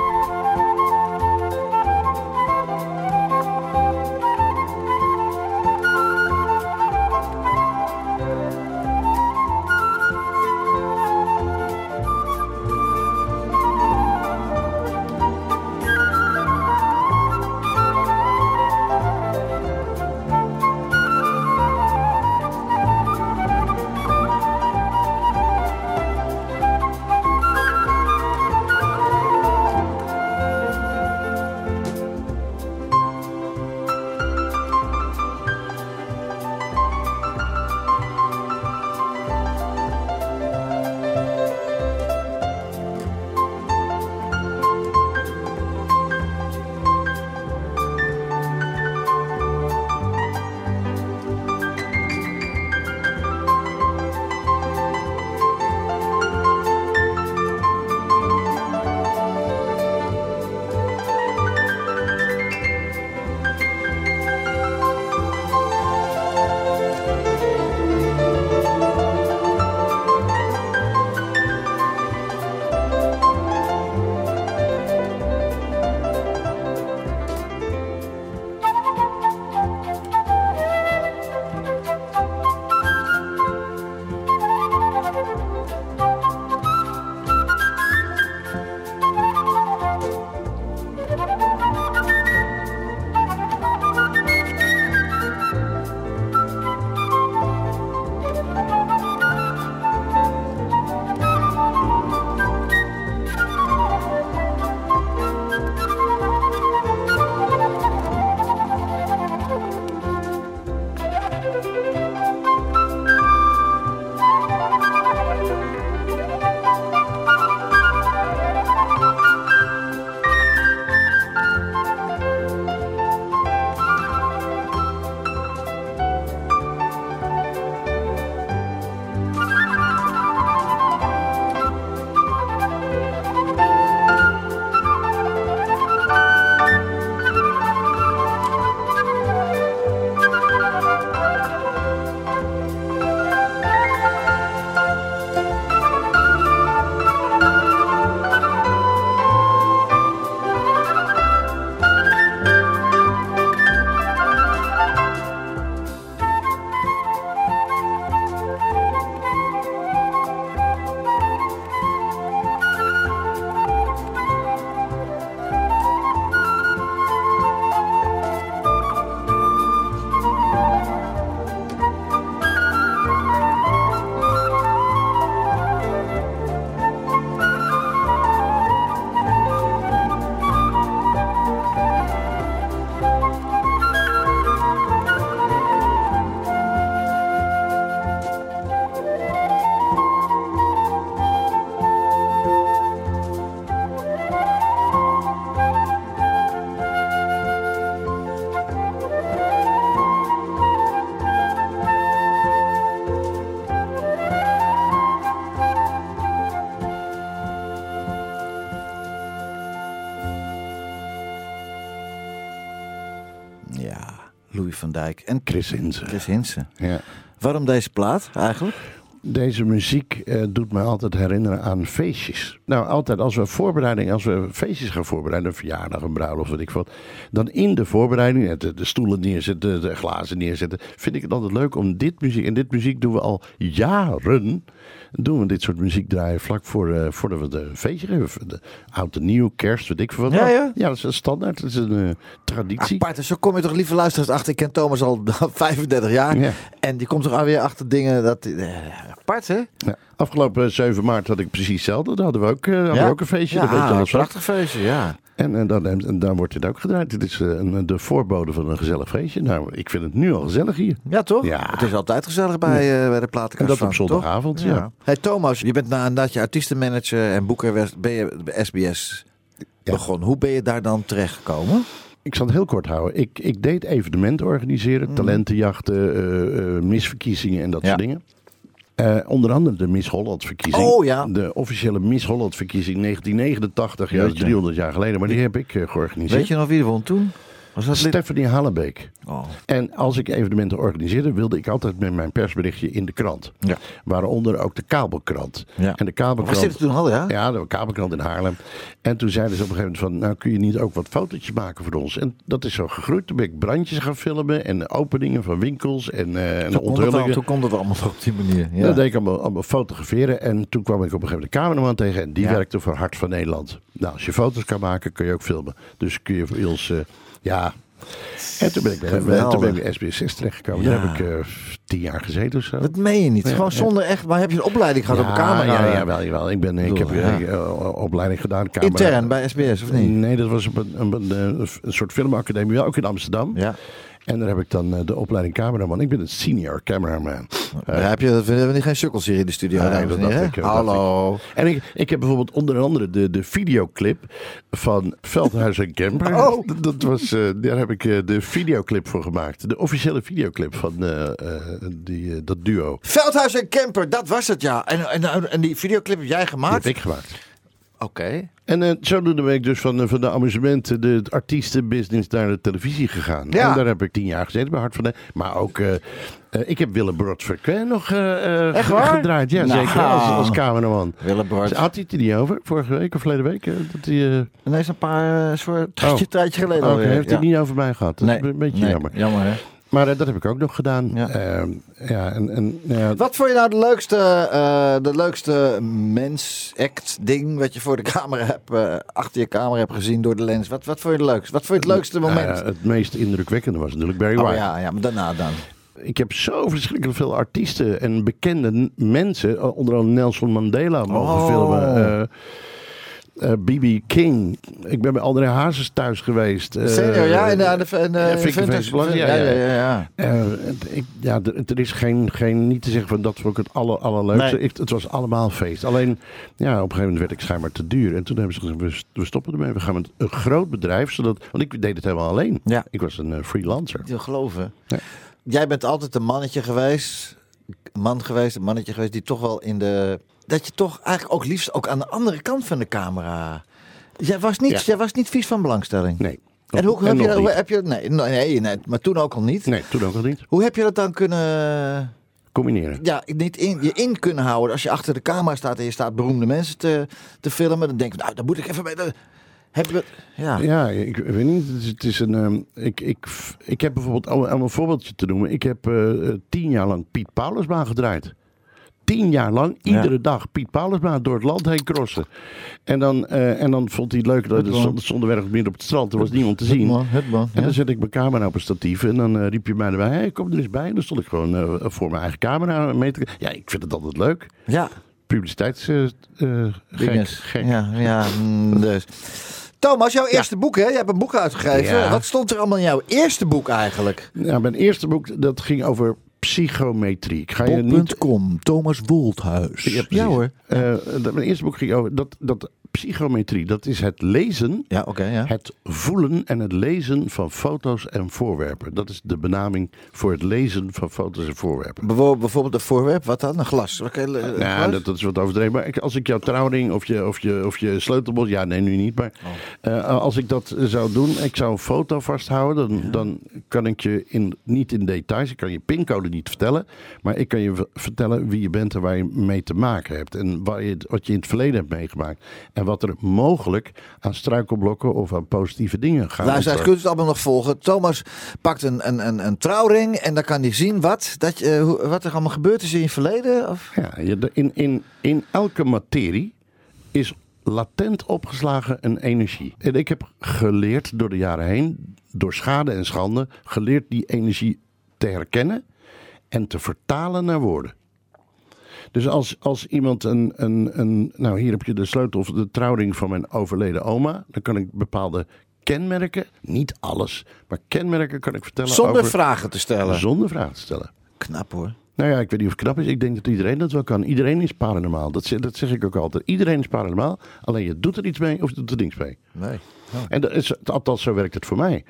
Van Dijk en
Chris Hinsen.
Chris Hinsen.
Ja.
Waarom deze plaat eigenlijk?
Deze muziek eh, doet mij altijd herinneren aan feestjes. Nou, altijd als we voorbereiding, als we feestjes gaan voorbereiden, een verjaardag, een bruiloft, weet ik wat. Dan in de voorbereiding, eh, de, de stoelen neerzetten, de glazen neerzetten. Vind ik het altijd leuk om dit muziek, en dit muziek doen we al jaren. Doen we dit soort muziek draaien vlak voor, eh, voordat we de feestje geven. De oud en nieuw, kerst, weet ik veel wat.
Ja, ja.
ja, dat is een standaard, dat is een eh, traditie.
Apart, en zo kom je toch lieve luisteraars achter. Ik ken Thomas al *laughs* 35 jaar.
Ja.
En die komt toch alweer achter dingen dat... apart, hè?
Ja. Afgelopen 7 maart had ik precies hetzelfde. Daar hadden we ook, hadden we ook een feestje. dat weet je
Ja,
al
een
zo.
prachtig feestje, ja.
En, en, dan, en dan wordt dit ook gedraaid. Dit is eh, een, de voorbode van een gezellig feestje. Nou, ik vind het nu al gezellig hier.
Ja, toch?
Ja.
Het is altijd gezellig bij, eh, bij de platenkast
En dat
van,
op zondagavond,
toch?
ja.
Hey Thomas, je bent nadat je artiestenmanager en boeker ben je bij SBS
Ja.
begonnen. Hoe ben je daar dan terechtgekomen?
Ik zal het heel kort houden. Ik, ik deed evenementen organiseren. Talentenjachten, eh, eh, misverkiezingen en dat
Ja.
soort dingen. Eh, onder andere de Miss Holland verkiezing.
Oh, ja.
De officiële Miss Holland verkiezing 1989, ja, dat is
Jeetje.
300 jaar geleden. Maar die heb ik eh, georganiseerd.
Weet je nog wie er won toen? Was dat?
Stephanie Hallebeek.
Oh.
En als ik evenementen organiseerde, wilde ik altijd met mijn persberichtje in de krant.
Ja.
Waaronder ook de kabelkrant.
Ja.
En de kabelkrant.
Was dit toen al, ja?
Ja, de kabelkrant in Haarlem. En toen zeiden ze op een gegeven moment van, nou kun je niet ook wat fotootjes maken voor ons? En dat is zo gegroeid. Toen ben ik brandjes gaan filmen en openingen van winkels en, eh en
Toen het al,
onthullingen.
toen kon het allemaal op die manier. Ja.
Dat deed ik allemaal, allemaal fotograferen. En toen kwam ik op een gegeven moment de cameraman tegen. En die
Ja.
werkte voor Hart van Nederland. Nou, als je foto's kan maken, kun je ook filmen. Dus kun je voor ons, eh, ja... En toen ben ik bij,
Geweldig.
toen ben ik bij SBS6 terechtgekomen.
Ja.
Daar heb ik eh, tien jaar gezeten of zo.
Dat meen je niet.
Ja,
Gewoon zonder echt... Maar heb je een opleiding gehad op een camera?
Ja, ja, wel, jawel. Ik, ben, ik heb
bedoel,
eh, eh, opleiding gedaan. Camera.
Intern bij SBS, of niet?
Nee, dat was op een, een, een, een soort filmacademie, wel ook in Amsterdam.
Ja.
En daar heb ik dan eh, de opleiding cameraman. Ik ben een senior cameraman.
Daar heb je, we hebben niet geen sukkels hier in de studio.
Nee, dat dacht ik, dat dacht
Hallo.
En ik, ik heb bijvoorbeeld onder andere de, de videoclip van Veldhuis en Kemper.
Oh. *laughs*
Dat, dat was, eh, daar heb ik eh, de videoclip voor gemaakt. De officiële videoclip van eh, eh, die, eh, dat duo.
Veldhuis en Camper, dat was het ja. En, en, en die videoclip heb jij
Die
gemaakt?
heb ik gemaakt.
Oké.
En eh, zodoende ben ik dus van, de- van de amusementen, de artiestenbusiness naar de televisie gegaan.
Ja.
En daar heb ik tien jaar gezeten bij Hart van de. Maar ook, eh, ik heb Willem Brod Verquin nog gedraaid. Ja,
Nou.
zeker. Als, als cameraman.
Willem Bart.
Had hij het er niet over, vorige week of verleden week? dat hij,
Nee, is een paar, uh, *laughs* een tijdje,
Oh.
tijdje geleden alweer.
heeft hij
Ja.
het niet over mij gehad. Dat
Nee,
is een beetje
nee,
jammer.
Jammer, hè?
Maar eh, dat heb ik ook nog gedaan.
Ja.
Ja, ja en, en ja,
Wat vond je nou de leukste, eh, de leukste mens-act ding wat je voor de camera hebt, eh, achter je camera hebt gezien door de lens? Wat, wat vond je het leukste? Wat vond je het leukste
nou
moment?
het meest indrukwekkende was natuurlijk Barry
oh
White.
ja, ja, maar daarna dan.
Ik heb zo verschrikkelijk veel artiesten en bekende mensen, onder andere Nelson Mandela, mogen
Oh.
filmen. Eh, B.B. King. Ik ben bij André Hazes thuis geweest.
Senior, ja,
ja,
en
Vicky
Vintage-
Veensblas, ja,
ja,
ja.
ja.
Eh, ik, ja, er is geen, geen, niet te zeggen van dat vond ik het aller, allerleukste.
Nee.
Ik- het was allemaal feest. Alleen, ja, op een gegeven moment werd ik schijnbaar te duur. En toen hebben ze gezegd, we, st- we stoppen ermee. We gaan met een groot bedrijf, zodat, want ik deed het helemaal alleen.
Ja.
Ik was een freelancer.
Ik wil geloven.
Ja.
Jij bent altijd een mannetje geweest, man geweest, een mannetje geweest die toch wel in de... Dat je toch eigenlijk ook liefst ook aan de andere kant van de camera... Jij was niet,
Ja.
jij was niet vies van belangstelling.
Nee.
En hoe,
En
heb, je, hoe
niet.
heb je... Nee, nee, nee, maar toen ook al niet.
Nee, toen ook nog niet.
Hoe heb je dat dan kunnen...
Combineren.
Ja, niet in, je in kunnen houden. Als je achter de camera staat en je staat beroemde mensen te, te filmen... dan denk je, nou, daar moet ik even bij... de- Heb je... Ja.
Ja, ik weet niet. Het is, het is een. ehm, ik, ik, ik heb bijvoorbeeld, om, om een voorbeeldje te noemen. Ik heb eh, eh, tien jaar lang Piet Paulusbaan gedraaid. Tien jaar lang,
Ja.
iedere dag Piet Paulusbaan door het land heen crossen. En dan, eh, en dan vond hij het leuk dat
Het
er ergens midden op het strand. Er was niemand te zien.
man, het man.
En dan zet ik mijn camera op een statief en dan eh, riep je mij erbij. Hey, kom er eens bij. En dan stond ik gewoon eh, voor mijn eigen camera mee te... Ja, ik vind het altijd leuk.
Ja,
Publiciteits... gek.
Ja, ja, mm, dus. Thomas, jouw eerste boek, hè? Je hebt een boek uitgegeven.
Ja.
Wat stond er allemaal in jouw eerste boek eigenlijk?
Ja, mijn eerste boek dat ging over psychometrie. Ik ga je niet
Bob.com, Thomas Woldhuis.
Ja,
hoor.
Eh, dat- mijn eerste boek ging over dat, dat psychometrie. Dat is het lezen,
Ja, ja.
het voelen en het lezen van foto's en voorwerpen. Dat is de benaming voor het lezen van foto's en voorwerpen.
Bijvoorbeeld, een voorwerp, wat dan? Een glas. Glas?
dat, dat is wat overdreven. Maar als ik jouw trouwring of je, of je, of je sleutelbos... Ja, nee, nu niet. Maar eh, als ik dat zou doen, ik zou een foto vasthouden... dan, dan kan ik je in, niet in details... ik kan je pincode niet vertellen... maar ik kan je vertellen wie je bent en waar je mee te maken hebt. En waar je, wat je in het verleden hebt meegemaakt. En wat er mogelijk aan struikelblokken of aan positieve dingen gaat.
Luisteraars, kunt het allemaal nog volgen. Thomas pakt een, een, een, een trouwring en dan kan hij zien wat, dat, je, hoe- wat er allemaal gebeurd is in je verleden. Of?
Ja, in, in, in elke materie is latent opgeslagen een energie. En ik heb geleerd door de jaren heen, door schade en schande, geleerd die energie te herkennen en te vertalen naar woorden. Dus als, als iemand een, een, een. Nou, hier heb je de sleutel of de trouwring van mijn overleden oma. Dan kan ik bepaalde kenmerken, niet alles, maar kenmerken kan ik vertellen.
Zonder
over,
vragen te stellen.
Zonder vragen te stellen.
Knap hoor.
Nou ja, ik weet niet of het knap is. Ik denk dat iedereen dat wel kan. Iedereen is paranormaal. Dat zeg, dat zeg ik ook altijd. Iedereen is paranormaal. Alleen je doet er iets mee of je doet er niks mee.
Nee.
En dat is, althans, zo werkt het voor mij.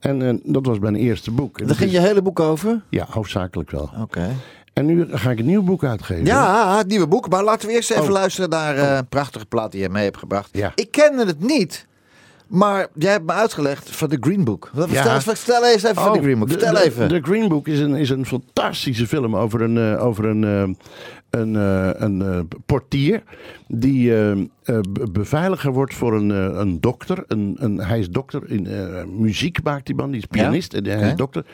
En eh, dat was mijn eerste boek. En
Daar ging
is-
je hele boek over?
Ja, hoofdzakelijk wel.
Oké.
En nu ga ik een nieuw boek uitgeven.
Ja, het nieuwe boek. Maar laten we eerst even
Oh.
luisteren naar eh, een prachtige plaat die je mee hebt gebracht.
Ja.
Ik kende het niet. Maar jij hebt me uitgelegd van de Green Book.
Ja.
Vertel, vertel eens even van de
Oh,
Green Book. Vertel
de,
even.
De Green Book is een, is een fantastische film over een, eh, over een, eh, een, eh, een eh, portier die eh, be- beveiliger wordt voor een, een dokter. Een, een, hij is dokter in muziek, maakt die man. Die is pianist en hij is dokter.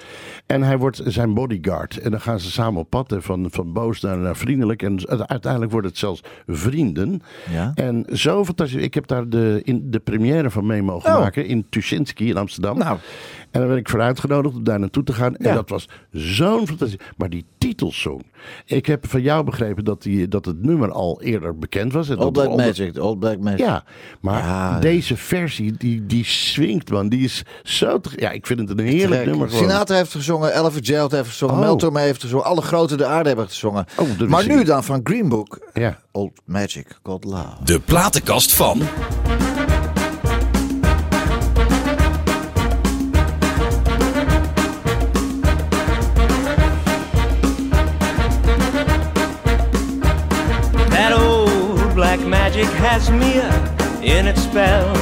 En hij wordt zijn bodyguard. En dan gaan ze samen op pad, van, van boos naar, naar vriendelijk. En uiteindelijk wordt het zelfs vrienden.
Ja.
En zo fantastisch. Ik heb daar de, in, de première van mee mogen
Oh.
maken in Tuschinski in Amsterdam.
Nou.
En dan werd ik voor uitgenodigd om daar naartoe te gaan. En
Ja.
dat was zo'n fantastisch. Maar die titelsong. Ik heb van jou begrepen dat, die, dat het nummer al eerder bekend was. En
Old Black
onder-
Magic. de Old Black Magic.
Ja, maar
Ja.
deze versie, die, die swingt man. Die is zo... te- ja, ik vind het een heerlijk
Trek.
nummer. gewoon.
Sinatra heeft gezongen, Ella Fitzgerald heeft gezongen,
Oh.
Mel Torme heeft gezongen. Alle grote de aarde hebben gezongen.
Oh,
maar nu dan van Green Book.
Ja.
Old Magic, God Love.
De platenkast van.
Uh, in its spell.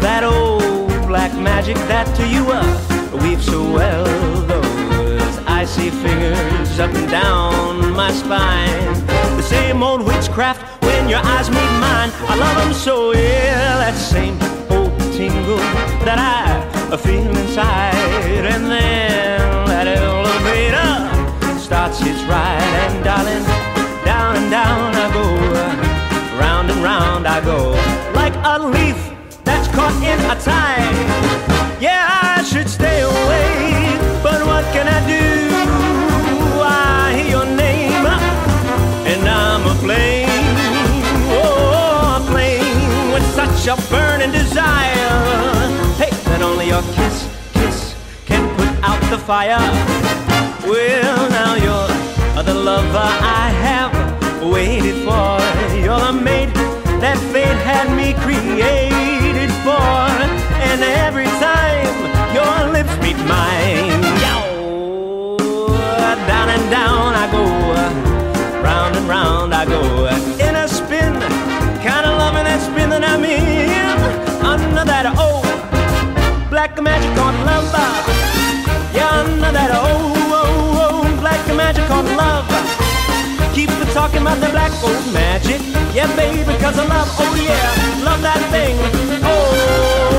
That old black magic that to you uh, weaves so well. Those icy fingers up and down my spine. The same old witchcraft when your eyes meet mine. I love them so, yeah. That same old tingle that I feel inside. And then that elevator starts its ride. And darling, down and down I go, like a leaf that's caught in a tide. Yeah, I should stay away, but what can I do? I hear your name, and I'm aflame, oh, aflame with such a burning desire. Hey, that only your kiss, kiss can put out the fire. Well, now you're the lover I have waited had me created for. And every time your lips meet mine, yow, down and down I go, round and round I go. In a spin, kind of loving that spin that I'm in. Under that old black magic on love. Yeah, under that old, Keep it talking about the black old magic. Yeah, baby, because I love, oh yeah, love that thing. Oh,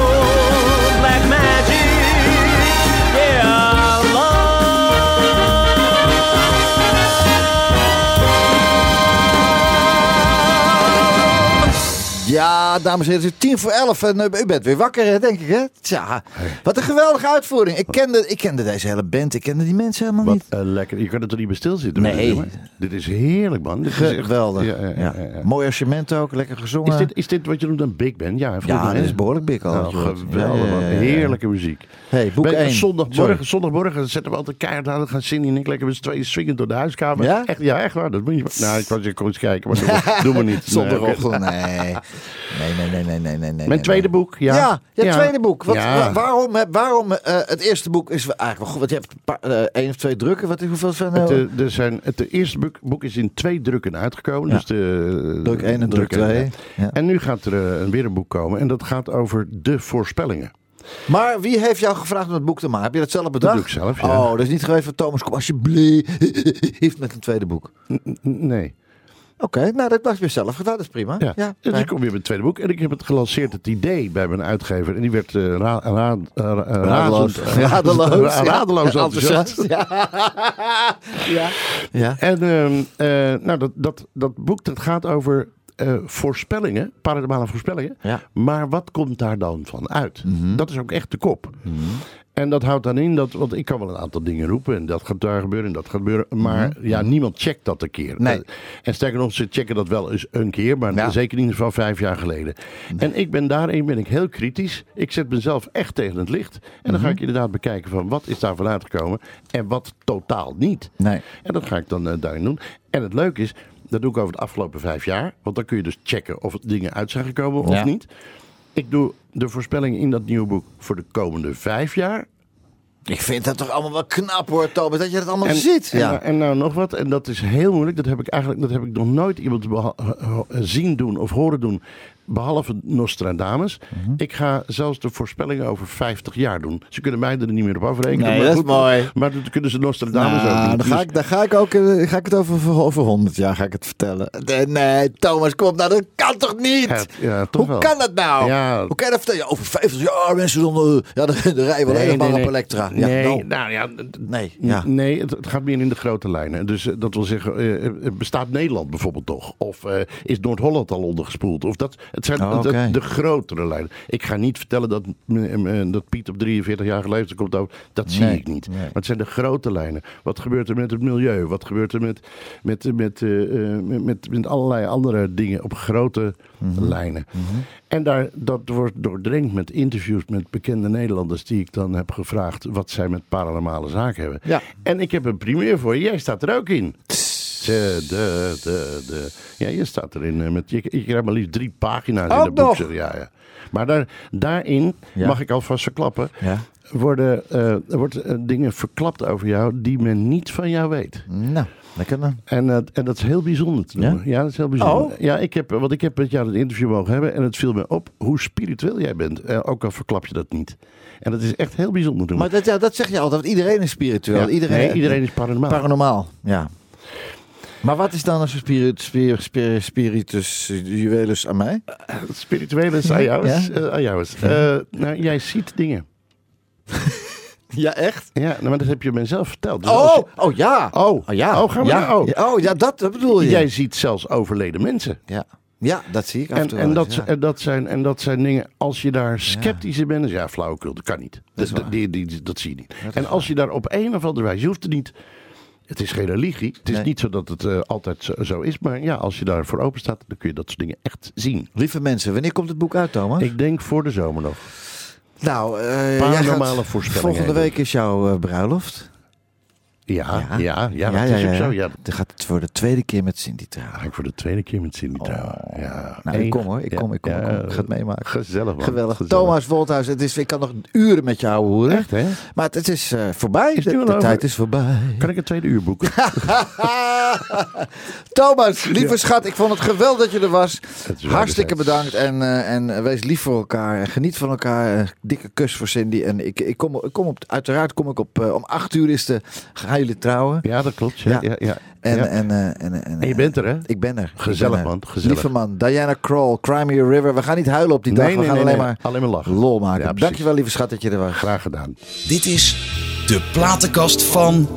Ja, dames en heren, het is tien voor elf en eh, u bent weer wakker, denk ik, hè? Tja, wat een geweldige uitvoering. Ik kende, ik kende deze hele band, ik kende die mensen helemaal
Wat
niet.
lekker. Je kan er toch niet bij stilzitten?
Nee.
dit is heerlijk, man. Dit is echt-
Geweldig.
Ja.
Mooi arrangement ook, lekker gezongen.
Is dit, is dit wat je noemt een big band? Ja,
ja, dit is behoorlijk big al. Je
geweldig, man. Heerlijke muziek.
Hey, boek
Bij-
1.
Zondagmorgen, zondagmorgen zetten we altijd keihard aan. Dan gaan Cindy en ik lekker met z'n tweeën swingend door de huiskamer.
Ja?
Echt, ja, echt waar. Dat moet je... Nou, ik was even eens kijken, maar doe, *laughs* doe maar niet.
Zondagochtend, nee. Nee, nee, nee, nee, nee, nee. nee,
Mijn tweede boek, ja.
Ja, je
Ja.
tweede boek. Wat,
Ja.
waarom waarom eh, het eerste boek is eigenlijk wel goed. Want je hebt een paar, eh, één of twee drukken. Wat, hoeveel zijn
Het,
er?
eh, er zijn, het eerste boek, boek is in twee drukken uitgekomen.
Ja.
Dus de,
druk 1 en druk
één,
2.
ja.
Ja.
En nu gaat er eh, weer een boek komen. En dat gaat over de voorspellingen.
Maar wie heeft jou gevraagd om het boek te maken? Heb je dat zelf bedacht?
doe ik zelf, ja.
Oh, dat is niet geweest van Thomas, kom alsjeblieft *laughs* met een tweede boek.
N- Nee.
Oké, nou dat was je zelf gedaan, dat is prima.
Ja.
ja
dus
fijn.
ik kom weer met het tweede boek. En ik heb het gelanceerd, het idee, bij mijn uitgever. En die werd eh ra ra ra- *laughs* *laughs*
Radeloos. Ja,
enthousiast.
Ja. *laughs* ja. ja.
En ehm, eh, nou, dat, dat, dat boek dat gaat over eh, voorspellingen, paranormale voorspellingen.
Ja.
Maar wat komt daar dan van uit?
Mhm.
Dat is ook echt de kop. En dat houdt dan in dat, want ik kan wel een aantal dingen roepen en dat gaat daar gebeuren en dat gaat gebeuren. Maar ja, niemand checkt dat een keer.
Mhm. Nee.
Eh, En sterker nog, ze checken dat wel eens een keer, maar
Ja.
zeker niet van vijf jaar geleden. En ik ben daarin ben ik heel kritisch. Ik zet mezelf echt tegen het licht. En dan
Mhm.
ga ik inderdaad bekijken van wat is daarvan uitgekomen en wat totaal niet.
Nee.
En dat ga ik dan eh, daarin doen. En het leuke is, dat doe ik over de afgelopen vijf jaar. Want dan kun je dus checken of dingen uit zijn gekomen of
Ja.
niet. Ik doe de voorspellingen in dat nieuwe boek voor de komende vijf jaar.
Ik vind dat toch allemaal wel knap hoor, Thomas, dat je dat allemaal
En,
ziet.
en,
Ja.
en nou nog wat, en dat is heel moeilijk. Dat heb ik eigenlijk dat heb ik nog nooit iemand zien doen of horen doen. Behalve Nostradamus.
Mhm.
Ik ga zelfs de voorspellingen over 50 jaar doen. Ze kunnen mij er niet meer op afrekenen.
Nee,
maar
dat is
goed,
mooi.
Maar dat kunnen ze Nostradamus
Nou,
ook niet.
dan, ga
Dus-
ik, dan ga ik ook eh, ga ik het over, over 100 jaar ga ik het vertellen. Nee, nee, Thomas, kom op nou, dat kan toch niet?
Ja, ja, toch
Hoe
wel.
kan dat nou?
Ja.
Hoe kan je dat vertellen? Over 50 jaar mensen dan, eh, ja, de, de rijden wel helemaal op Elektra. Ja,
nee,
nou,
nou ja,
nee, ja.
nee het, het gaat meer in de grote lijnen. Dus eh, dat wil zeggen, eh, bestaat Nederland bijvoorbeeld nog? Of is Noord-Holland al ondergespoeld? Of dat, het zijn
Oh,
de- grotere lijnen. Ik ga niet vertellen dat, eh, eh, dat Piet op 43 jaar leeftijd komt over. Dat zie
Nee,
ik niet.
nee.
Maar het zijn de grote lijnen. Wat gebeurt er met het milieu? Wat gebeurt er met, met, met, eh, eh, met, met, met allerlei andere dingen op grote
Mhm.
lijnen? En daar, dat wordt doordrenkt met interviews met bekende Nederlanders die ik dan heb gevraagd wat zij met paranormale zaken hebben.
Ja.
En ik heb een primeur voor je. Jij staat er ook in. De, de, de. Ja, je staat erin. eh, Met, je, je krijgt maar liefst drie pagina's in dat boek. Ja, ja. Maar daar, daarin,
Ja.
mag ik alvast verklappen,
Ja.
worden, er wordt eh, dingen verklapt over jou die men niet van jou weet.
Nou, lekker dan.
En, en dat is heel bijzonder te doen. Ja, dat is heel bijzonder.
Oh.
Ja, ik heb, want ik heb met jou een interview mogen hebben en het viel me op hoe spiritueel jij bent. Ook al verklap je dat niet. En dat is echt heel bijzonder te doen.
Maar dat, ja, dat zeg je altijd, iedereen is spiritueel.
Ja,
iedereen,
nee, iedereen is paranormaal.
paranormaal. Ja. Maar wat is dan een spirit, spirit, spirit, spiritus juwelus aan mij?
Het spirituele is aan jou. Is, eh, aan jou is. Eh, nou, jij ziet dingen. *laughs*
Ja, echt?
Ja, nou, maar dat heb je mezelf verteld. Dus
Oh,
je-
oh ja.
oh,
ja.
oh, gaan we
ja.
naar- oh.
Ja, oh, ja, dat, bedoel je.
Jij ziet zelfs overleden mensen.
Ja. ja, dat zie ik af en toe
dat,
eens, ja.
en, dat zijn, en dat zijn dingen, als je daar sceptisch in bent, is ja, flauwekul, dat kan niet.
Dat
die, die, dat zie je niet. En als je daar op een of andere wijze, je hoeft het niet, het is geen religie, het is
Nee.
niet zo dat het eh, altijd zo, zo is, maar ja, als je daarvoor open staat, dan kun je dat soort dingen echt zien.
Lieve mensen, wanneer komt het boek uit, Thomas?
Ik denk voor de zomer nog.
nou, eh, jij
Paranormale
gaat-
voorspellingen
Volgende week is jouw eh, bruiloft.
Ja, ja, ja, dat is ook zo. Ja,
Dan gaat het voor de tweede keer met Cindy trouwen.
ga ik voor de tweede keer met Cindy trouwen. Ja.
Nou, ik kom hoor. Ik
ja,
kom, ik kom, ik kom.
ja,
Ik ga het meemaken.
Gezellig man.
Geweldig.
Gezellig.
Thomas Wolthuis, het is, ik kan nog uren met jou horen.
Echt hè?
Maar het, het is eh, voorbij.
Is
de tijd is voorbij.
Kan ik een tweede uur boeken? *laughs*
Thomas, lieve schat, ik vond het geweldig dat je er was. Hartstikke bedankt en, eh, en eh, wees lief voor elkaar. En geniet van elkaar. Een dikke kus voor Cindy. En ik, ik, kom, ik kom op, uiteraard kom ik op, om acht uur is de, gaan jullie trouwen.
Ja, dat klopt. Ja,
Ja.
ja. Ja,
En,
ja.
en, eh, en, en,
En je bent er, hè?
Ik ben er.
Gezellig,
ben er.
man. Gezellig.
Lieve man. Diana Kroll, Cry Me a River. We gaan niet huilen op die dag.
Nee,
We
nee,
gaan
nee,
alleen
nee.
maar
Alleen maar lachen.
lol maken. Dankjewel lieve schat dat je er was.
Graag gedaan.
Dit is de platenkast van.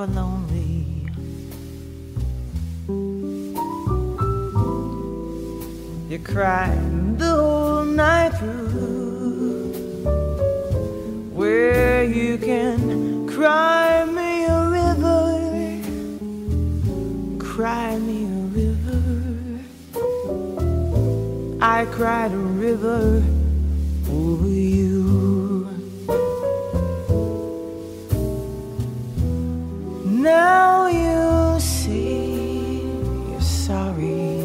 You're lonely. You cried the whole night through. Where you can cry me a river, cry me a river. I cried a river over you. Now you see you're sorry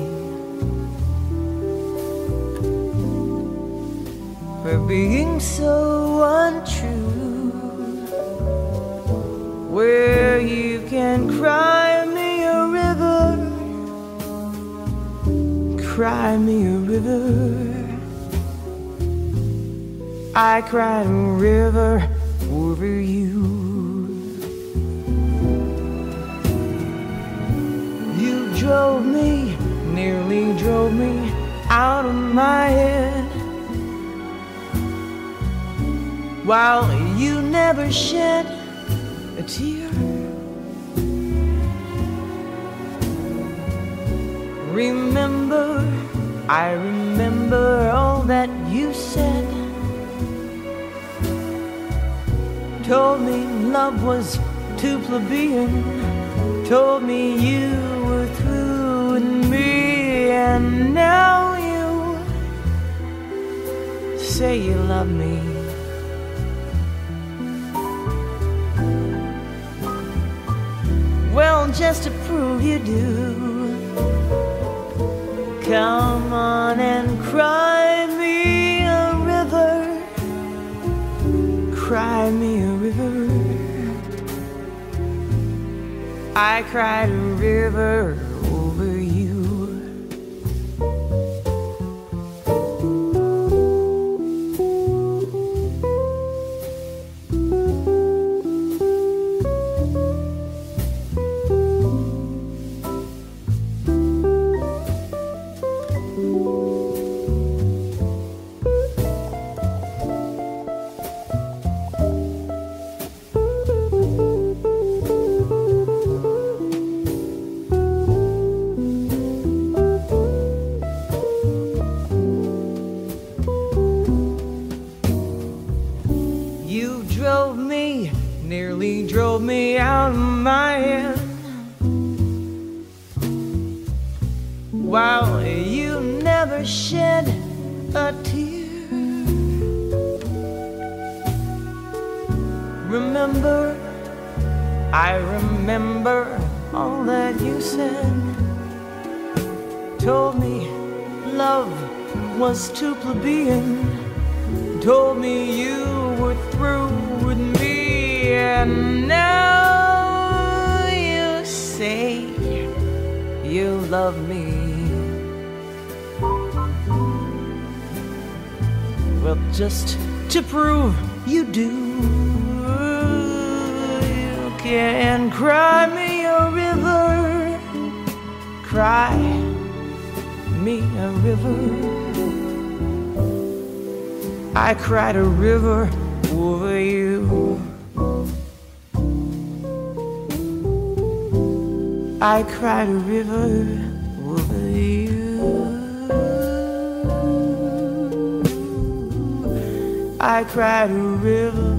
for being so untrue. Where you can cry me a river, cry me a river. I cried a river over you. Drove me, nearly drove me out of my head. While you never shed a tear. Remember, I remember all that you said. Told me love was too plebeian. Told me you and now you say you love me. Well, just to prove you do, come on and cry me a river, cry me a river. I cried a river Remember, I remember all that you said. Told me love was too plebeian told me you were through with me, and now you say you love me. Well, just to prove you do, you can cry me a river, cry me a river. I cried a river over you. I cried a river over you. I cried a river